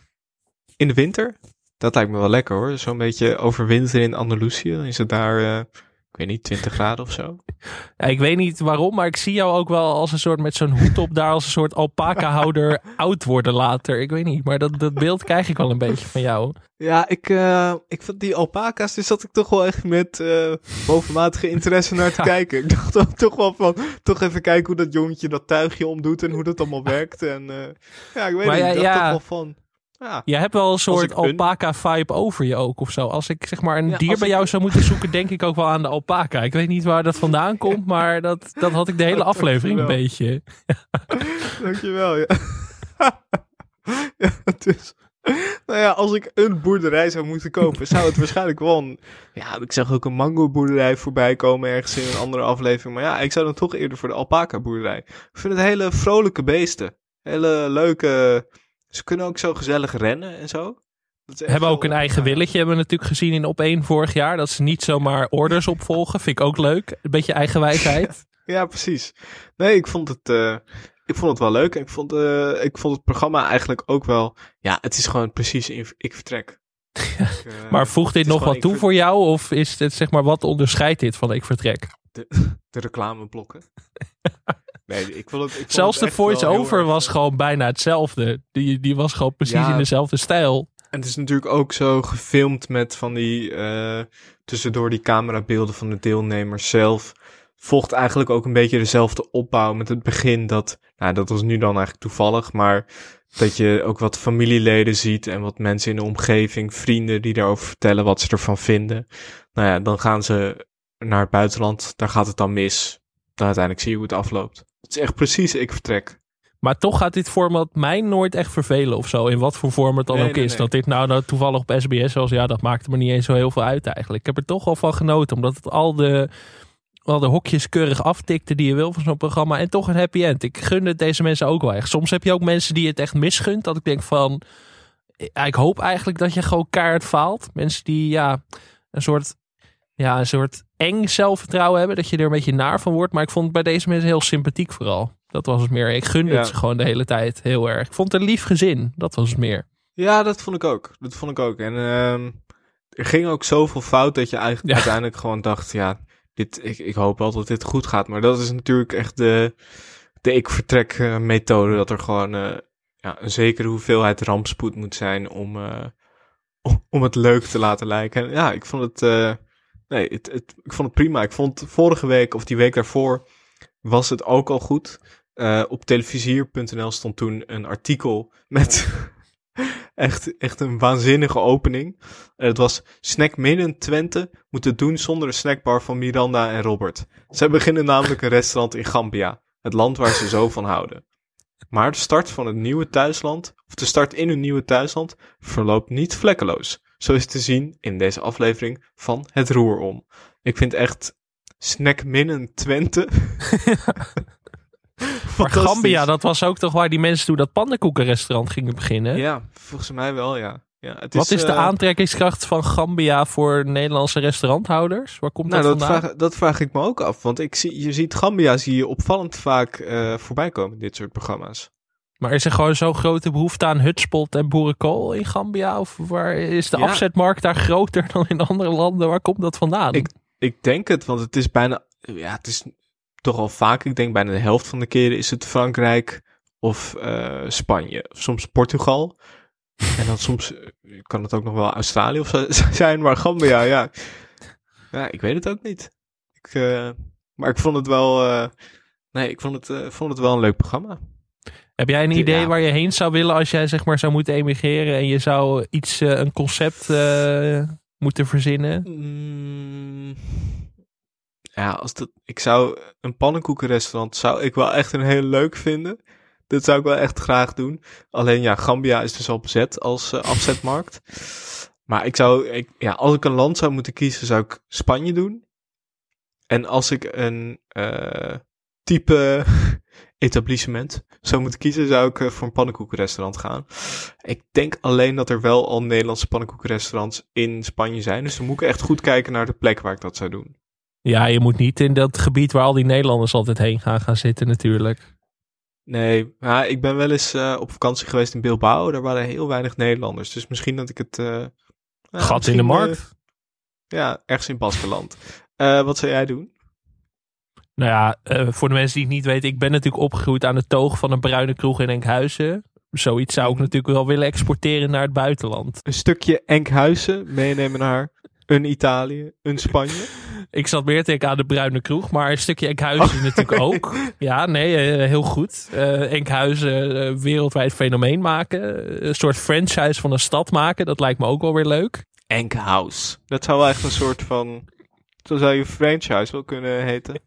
in de winter. Dat lijkt me wel lekker hoor. Zo'n beetje overwinteren in Andalusië. Dan is het daar, eh, ik weet niet, 20 graden of zo. Ik weet niet waarom, maar ik zie jou ook wel als een soort met zo'n hoed op daar als een soort alpaca-houder [laughs] oud worden later. Ik weet niet, maar dat, dat beeld krijg ik wel een beetje van jou. Ja, ik, eh, ik vond die alpaca's, dus zat ik toch wel echt met eh, bovenmatige interesse naar te [laughs] kijken. Ik dacht ook toch wel van, toch even kijken hoe dat jongetje dat tuigje omdoet en hoe dat allemaal werkt. En eh, ja, ik weet Maar niet, ja, ik dacht ja. toch wel van, ja. Je hebt wel een soort alpaca-vibe over je ook of zo. Als ik zeg maar een Ja, dier bij ik- jou zou moeten zoeken, denk ik ook wel aan de alpaca. Ik weet niet waar dat vandaan [laughs] komt, maar dat, dat had ik de hele [laughs] aflevering een beetje. [laughs] Dankjewel, ja. ja, dus... Nou ja, als ik een boerderij zou moeten kopen, zou het waarschijnlijk wel een... Ja, ik zag ook een mango boerderij voorbij komen ergens in een andere aflevering. Maar ja, ik zou dan toch eerder voor de alpaca boerderij. Ik vind het hele vrolijke beesten. Hele leuke... Ze kunnen ook zo gezellig rennen en zo. Dat Hebben ook een eigen willetje, hebben we natuurlijk gezien in op één vorig jaar. Dat ze niet zomaar orders [laughs] opvolgen. Vind ik ook leuk. Een beetje eigenwijsheid. [laughs] Ja, precies. Nee, ik vond het, eh, ik vond het wel leuk. En ik vond, eh, ik vond het programma eigenlijk ook wel... Ja, het is gewoon precies in, ik vertrek. [laughs] Ik, eh, Maar voegt dit nog wat toe voor jou? Of is het zeg maar wat onderscheidt dit van ik vertrek? De, de reclameblokken. Nee, ik vond het... Ik vond Zelfs het de voice-over erg- was gewoon bijna hetzelfde. Die, die was gewoon precies Ja. in dezelfde stijl. En het is natuurlijk ook zo gefilmd met van die... eh, tussendoor die camerabeelden van de deelnemers zelf. Volgt eigenlijk ook een beetje dezelfde opbouw met het begin. Dat, nou, dat was nu dan eigenlijk toevallig. Maar dat je ook wat familieleden ziet en wat mensen in de omgeving, vrienden die daarover vertellen wat ze ervan vinden. Nou ja, dan gaan ze naar het buitenland. Daar gaat het dan mis. Dan uiteindelijk zie je hoe het afloopt. Het is echt precies ik vertrek. Maar toch gaat dit format mij nooit echt vervelen of zo. In wat voor vorm het dan Nee, ook nee, is. nee. Dat dit nou, nou toevallig op SBS was. Ja, dat maakte me niet eens zo heel veel uit eigenlijk. Ik heb er toch wel van genoten. Omdat het al de, al de hokjes keurig aftikte die je wil van zo'n programma. En toch een happy end. Ik gun het deze mensen ook wel echt. Soms heb je ook mensen die het echt misgunt. Dat ik denk van... ja, Ik hoop eigenlijk dat je gewoon kaart faalt. Mensen die ja, een soort ja, een soort eng zelfvertrouwen hebben. Dat je er een beetje naar van wordt. Maar ik vond het bij deze mensen heel sympathiek vooral. Dat was het meer. Ik gunde Ja. het ze gewoon de hele tijd heel erg. Ik vond het een lief gezin. Dat was het meer. Ja, dat vond ik ook. Dat vond ik ook. En ehm, er ging ook zoveel fout dat je eigenlijk Ja. uiteindelijk gewoon dacht, ja, dit, ik, ik hoop wel dat dit goed gaat. Maar dat is natuurlijk echt de, de ik vertrek eh, methode. Dat er gewoon eh, ja, een zekere hoeveelheid rampspoed moet zijn om, eh, om, het leuk te laten lijken. En ja, ik vond het, nee, het, ik vond het prima. Ik vond vorige week of die week daarvoor was het ook al goed. Eh, op televisier.nl stond toen een artikel met [laughs] echt, echt een waanzinnige opening. Het was Snack Midden Twente moet het doen zonder de snackbar van Miranda en Robert. Zij beginnen namelijk een restaurant in Gambia, het land waar ze zo van houden. Maar de start van het nieuwe thuisland, of de start in hun nieuwe thuisland, verloopt niet vlekkeloos. Zo is te zien in deze aflevering van Het Roer Om. Ik vind echt Snack Midden Twente. [laughs] Maar. Gambia, dat was ook toch waar die mensen toen dat pannenkoekenrestaurant gingen beginnen? Ja, volgens mij wel, ja. ja het Wat is de eh, aantrekkingskracht van Gambia voor Nederlandse restauranthouders? Waar komt Nou, dat dat vandaan? vraag, dat vraag ik me ook af. Want ik zie, je ziet Gambia zie je opvallend vaak eh voorbij komen in dit soort programma's. Maar is er gewoon zo'n grote behoefte aan hutspot en boerenkool in Gambia? Of waar is de Ja. afzetmarkt daar groter dan in andere landen? Waar komt dat vandaan? Ik, ik denk het, want het is bijna, ja, het is toch al vaak, ik denk bijna de helft van de keren is het Frankrijk of eh, Spanje, soms Portugal. En dan soms eh, kan het ook nog wel Australië of zo [laughs] zijn, maar Gambia, ja. Ja, ik weet het ook niet. Ik, eh, maar ik vond het wel, nee, ik vond het, vond het wel een leuk programma. Heb jij een idee waar je heen zou willen als jij zeg maar zou moeten emigreren en je zou iets, eh, een concept eh, moeten verzinnen? Mm, ja, als dat, ik zou een pannenkoekenrestaurant zou ik wel echt een heel leuk vinden. Dat zou ik wel echt graag doen. Alleen ja, Gambia is dus al bezet als eh, afzetmarkt. Maar ik zou, ik, ja, als ik een land zou moeten kiezen, zou ik Spanje doen. En als ik een eh, type etablissement zou moeten kiezen, zou ik eh, voor een pannenkoekenrestaurant gaan. Ik denk alleen dat er wel al Nederlandse pannenkoekenrestaurants in Spanje zijn. Dus dan moet ik echt goed kijken naar de plek waar ik dat zou doen. Ja, je moet niet in dat gebied waar al die Nederlanders altijd heen gaan gaan zitten natuurlijk. Nee, maar ik ben wel eens eh, op vakantie geweest in Bilbao. Daar waren heel weinig Nederlanders. Dus misschien dat ik het... eh, nou, Gat in de markt. ja, ergens in Baskeland. Wat zou jij doen? Nou ja, eh, voor de mensen die het niet weten, ik ben natuurlijk opgegroeid aan de toog van een bruine kroeg in Enkhuizen. Zoiets zou ik natuurlijk wel willen exporteren naar het buitenland. Een stukje Enkhuizen meenemen naar een Italië, een Spanje. Ik zat meer te denken aan de bruine kroeg, maar een stukje Enkhuizen natuurlijk [laughs] ook. Ja, nee, eh, heel goed. Eh, Enkhuizen wereldwijd fenomeen maken. Een soort franchise van een stad maken, dat lijkt me ook wel weer leuk. Enkhouse. Dat zou wel echt een soort van... Zo zou je franchise wel kunnen heten. [laughs]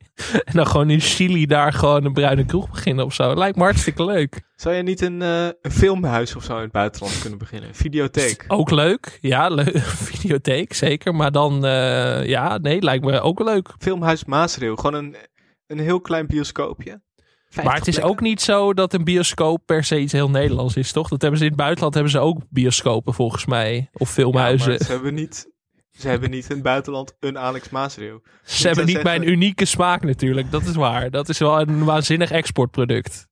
En dan gewoon in Chili daar gewoon een bruine kroeg beginnen of zo. Lijkt me hartstikke leuk. Zou je niet een, eh, een filmhuis of zo in het buitenland kunnen beginnen? Een videotheek? Ook leuk. Ja, leuk. [laughs] Videotheek, zeker. Maar dan, eh, ja, nee, lijkt me ook leuk. Filmhuis Maasreel. Gewoon een, een heel klein bioscoopje. Maar het is ook niet zo dat een bioscoop per se iets heel Nederlands is, toch? Dat hebben ze in het buitenland hebben ze ook bioscopen volgens mij. Of Ja, filmhuizen. maar ze hebben niet... Ze hebben niet in het buitenland een Alex Maasreel. ze hebben niet mijn unieke smaak natuurlijk. Dat is waar. Dat is wel een waanzinnig exportproduct.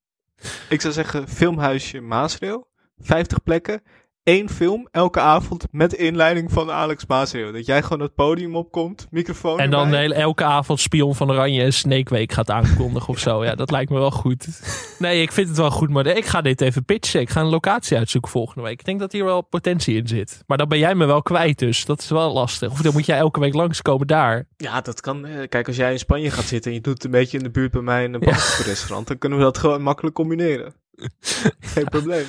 Ik zou zeggen, filmhuisje Maasreel. 50 plekken. Eén film, elke avond, met inleiding van Alex Maasreel. Dat jij gewoon het podium opkomt, microfoon En dan hele, elke avond Spion van Oranje en Snake Week gaat aankondigen of zo. Ja, dat lijkt me wel goed. [laughs] Nee, ik vind het wel goed, maar ik ga dit even pitchen. Ik ga een locatie uitzoeken volgende week. Ik denk dat hier wel potentie in zit. Maar dan ben jij me wel kwijt dus. Dat is wel lastig. Of dan moet jij elke week langskomen daar. Ja, dat kan. eh, Kijk, als jij in Spanje gaat zitten en je doet een beetje in de buurt bij mij in een restaurant, dan kunnen we dat gewoon makkelijk combineren. [laughs] Geen probleem.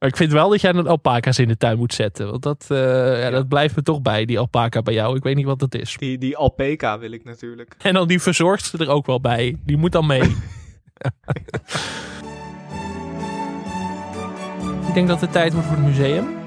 Maar ik vind wel dat jij een alpaca's in de tuin moet zetten. Want dat, eh, ja, dat blijft me toch bij, die alpaca bij jou. Ik weet niet wat dat is. Die, die alpaca wil ik natuurlijk. En dan die ze er ook wel bij. Die moet dan mee. [laughs] ik denk dat het tijd wordt voor het museum.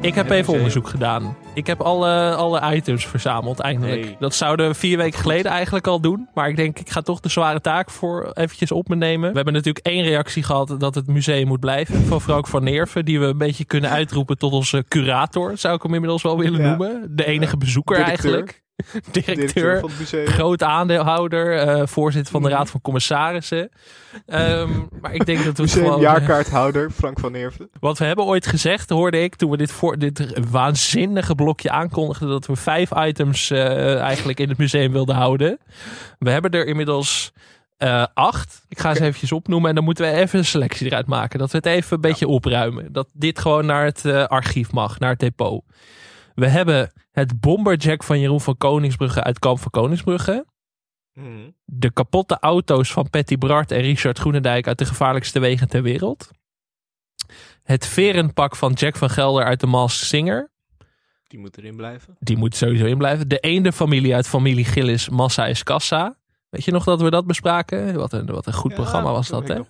Ik heb even onderzoek gedaan. Ik heb alle, alle items verzameld eindelijk. Hey. Dat zouden we vier weken geleden eigenlijk al doen. Maar ik denk, ik ga toch de zware taak voor eventjes op me nemen. We hebben natuurlijk één reactie gehad dat het museum moet blijven. Van Frank van Neerven. Die we een beetje kunnen uitroepen tot onze curator. Zou ik hem inmiddels wel willen Ja. noemen. De enige bezoeker Directeur. eigenlijk. [laughs] Directeur. Directeur van het museum. Groot aandeelhouder. eh, voorzitter van de Mhm. Raad van Commissarissen. Ehm, maar ik denk dat we Museum gewoon... jaarkaarthouder, Frank van Neerven. Wat we hebben ooit gezegd, hoorde ik toen we dit, voor, dit waanzinnige blokje aankondigden, dat we vijf items eh, eigenlijk in het museum wilden houden. We hebben er inmiddels eh, acht. Ik ga ze eventjes opnoemen en dan moeten we even een selectie eruit maken. Dat we het even een beetje opruimen. Dat dit gewoon naar het eh, archief mag, naar het depot. We hebben het bomberjack van Jeroen van Koningsbrugge uit Kamp van Koningsbrugge. Mhm. De kapotte auto's van Patty Bart en Richard Groenendijk uit de gevaarlijkste wegen ter wereld. Het verenpak van Jack van Gelder uit de Masked Singer. Die moet erin blijven. Die moet sowieso in blijven. De eende familie uit familie Gillis, Massa is Kassa. Weet je nog dat we dat bespraken? Wat een, wat een goed Ja, programma was dat, hè?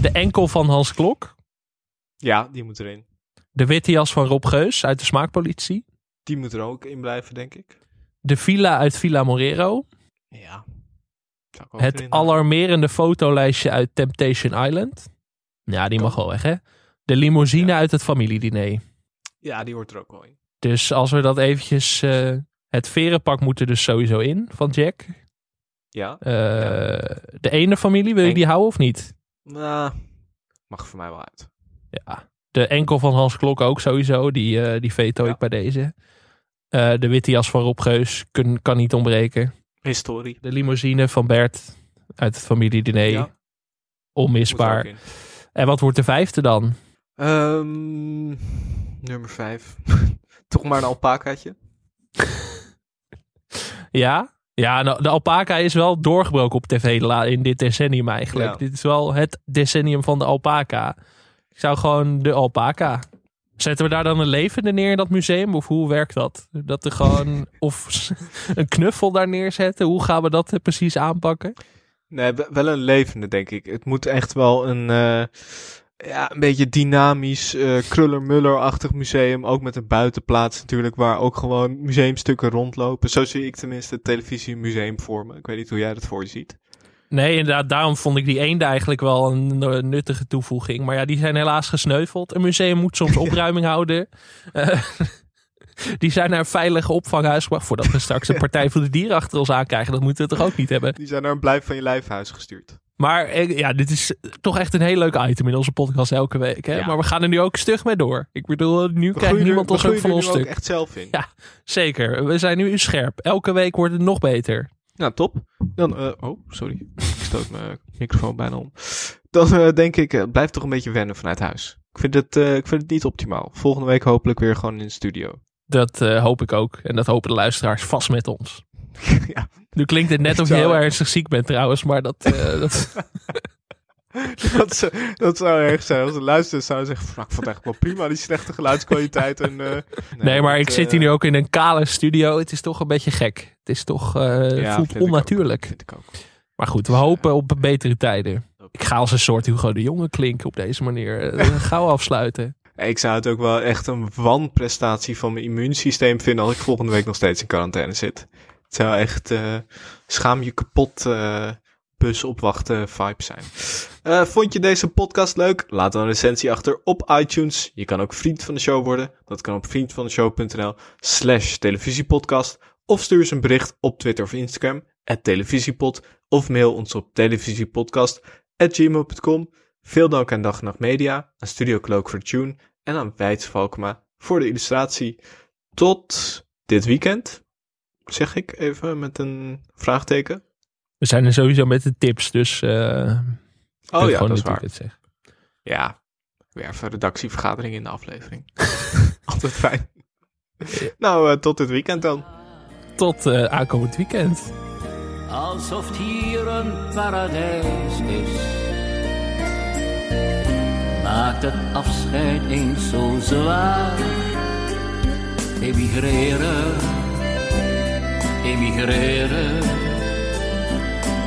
De enkel van Hans Klok. Ja, die moet erin. De witte jas van Rob Geus uit de Smaakpolitie. Die moet er ook in blijven, denk ik. De villa uit Villa Morero. Ja. Het alarmerende fotolijstje uit Temptation Island. Ja, die mag wel weg, hè? De limousine uit het familiediner. Ja, die hoort er ook wel in. Dus als we dat eventjes... eh, het verenpak moet er dus sowieso in van Jack. Ja. Eh, De ene familie, wil je die houden of niet? Nou, mag voor mij wel uit. Ja. De enkel van Hans Klok ook sowieso. Die, eh die veto ik bij deze. Eh, de witte jas van Rob Geus kun, kan niet ontbreken. Historie. De limousine van Bert uit het familiediner. Ja. Onmisbaar. En wat wordt de vijfde dan? Ehm, nummer vijf. [laughs] Toch maar een alpacaatje. [laughs] Ja? Ja, nou, de alpaca is wel doorgebroken op tv in dit decennium eigenlijk. Ja. Dit is wel het decennium van de alpaca. Ik zou gewoon de alpaca. Zetten we daar dan een levende neer in dat museum? Of hoe werkt dat? Dat er gewoon... [laughs] of een knuffel daar neerzetten? Hoe gaan we dat eh, precies aanpakken? Nee, we- wel een levende, denk ik. Het moet echt wel een, eh, ja, een beetje dynamisch, eh kruller-muller-achtig museum. Ook met een buitenplaats natuurlijk, waar ook gewoon museumstukken rondlopen. Zo zie ik tenminste het televisiemuseum voor me. Ik weet niet hoe jij dat voor je ziet. Nee, inderdaad, daarom vond ik die eenden eigenlijk wel een eh, nuttige toevoeging. Maar ja, die zijn helaas gesneuveld. Een museum moet soms [laughs] opruiming houden. Eh, [laughs] die zijn naar een veilige opvanghuis gebracht. Voordat we straks een [laughs] partij voor de dieren achter ons aankrijgen. Dat moeten we toch ook niet hebben. Die zijn naar een blijf van je lijfhuis gestuurd. Maar eh, ja, dit is toch echt een heel leuk item in onze podcast elke week. Hè? Ja. Maar we gaan er nu ook stug mee door. Ik bedoel, nu er- niemand ons ook van ons stuk. echt zelf in. Ja, zeker. We zijn nu scherp. Elke week wordt het nog beter. Nou, top. Dan, eh, oh, sorry. Ik stoot mijn microfoon bijna om. Dan eh, denk ik, eh, blijf toch een beetje wennen vanuit huis. Ik vind, het, eh, ik vind het niet optimaal. Volgende week hopelijk weer gewoon in de studio. Dat eh, hoop ik ook. En dat hopen de luisteraars vast met ons. [laughs] ja. Nu klinkt het net of je heel ernstig ziek bent trouwens, maar dat... eh, dat... [laughs] [laughs] dat, zou, dat zou erg zijn. Als de luisteraars zouden zeggen, van, "Nou, ik vond het echt wel prima, die slechte geluidskwaliteit. En, eh, Nee, maar ik zit hier eh, nu ook in een kale studio. Het is toch een beetje gek. Het is toch... eh Ja, voelt vind ik ook. onnatuurlijk. Vind ik ook. Maar goed, we hopen op betere tijden. Ik ga als een soort Hugo de Jonge klinken op deze manier. Gauw afsluiten. [laughs] Ik zou het ook wel echt een wanprestatie van mijn immuunsysteem vinden als ik volgende week nog steeds in quarantaine zit. Het zou echt eh, schaam je kapot bus opwachten vibe zijn. Eh, vond je deze podcast leuk? Laat dan een recensie achter op iTunes. Je kan ook vriend van de show worden. Dat kan op vriendvandeshow.nl slash televisiepodcast. Of stuur eens een bericht op Twitter of Instagram, at televisiepod. Of mail ons op televisiepodcast.gmail.com. Veel dank aan Dag Nacht Media, aan Studio Cloak de tune en aan Wijts Valkema voor de illustratie. Tot dit weekend, zeg ik even met een vraagteken. We zijn er sowieso met de tips, dus... eh, Oh ja, gewoon dat is waar. zeggen. Ja, weer even redactievergadering in de aflevering. [laughs] Altijd fijn. nou, eh, tot dit weekend dan. Tot eh, aankomend weekend. alsof het hier een paradijs is. Maakt het afscheid eens zo zwaar. Emigreren, emigreren.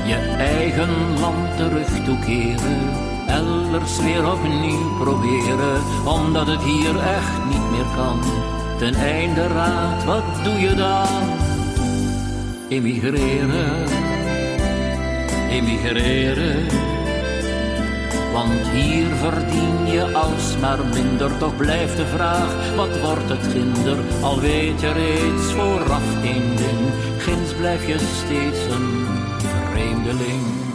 Je eigen land terug toekeren elders weer opnieuw proberen, omdat het hier echt niet meer kan. Ten einde raad, wat doe je dan? Emigreren, emigreren. Want hier verdien je alsmaar minder, toch blijft de vraag, wat wordt het ginder? Al weet je reeds vooraf één ding, ginds blijf je steeds een vreemdeling.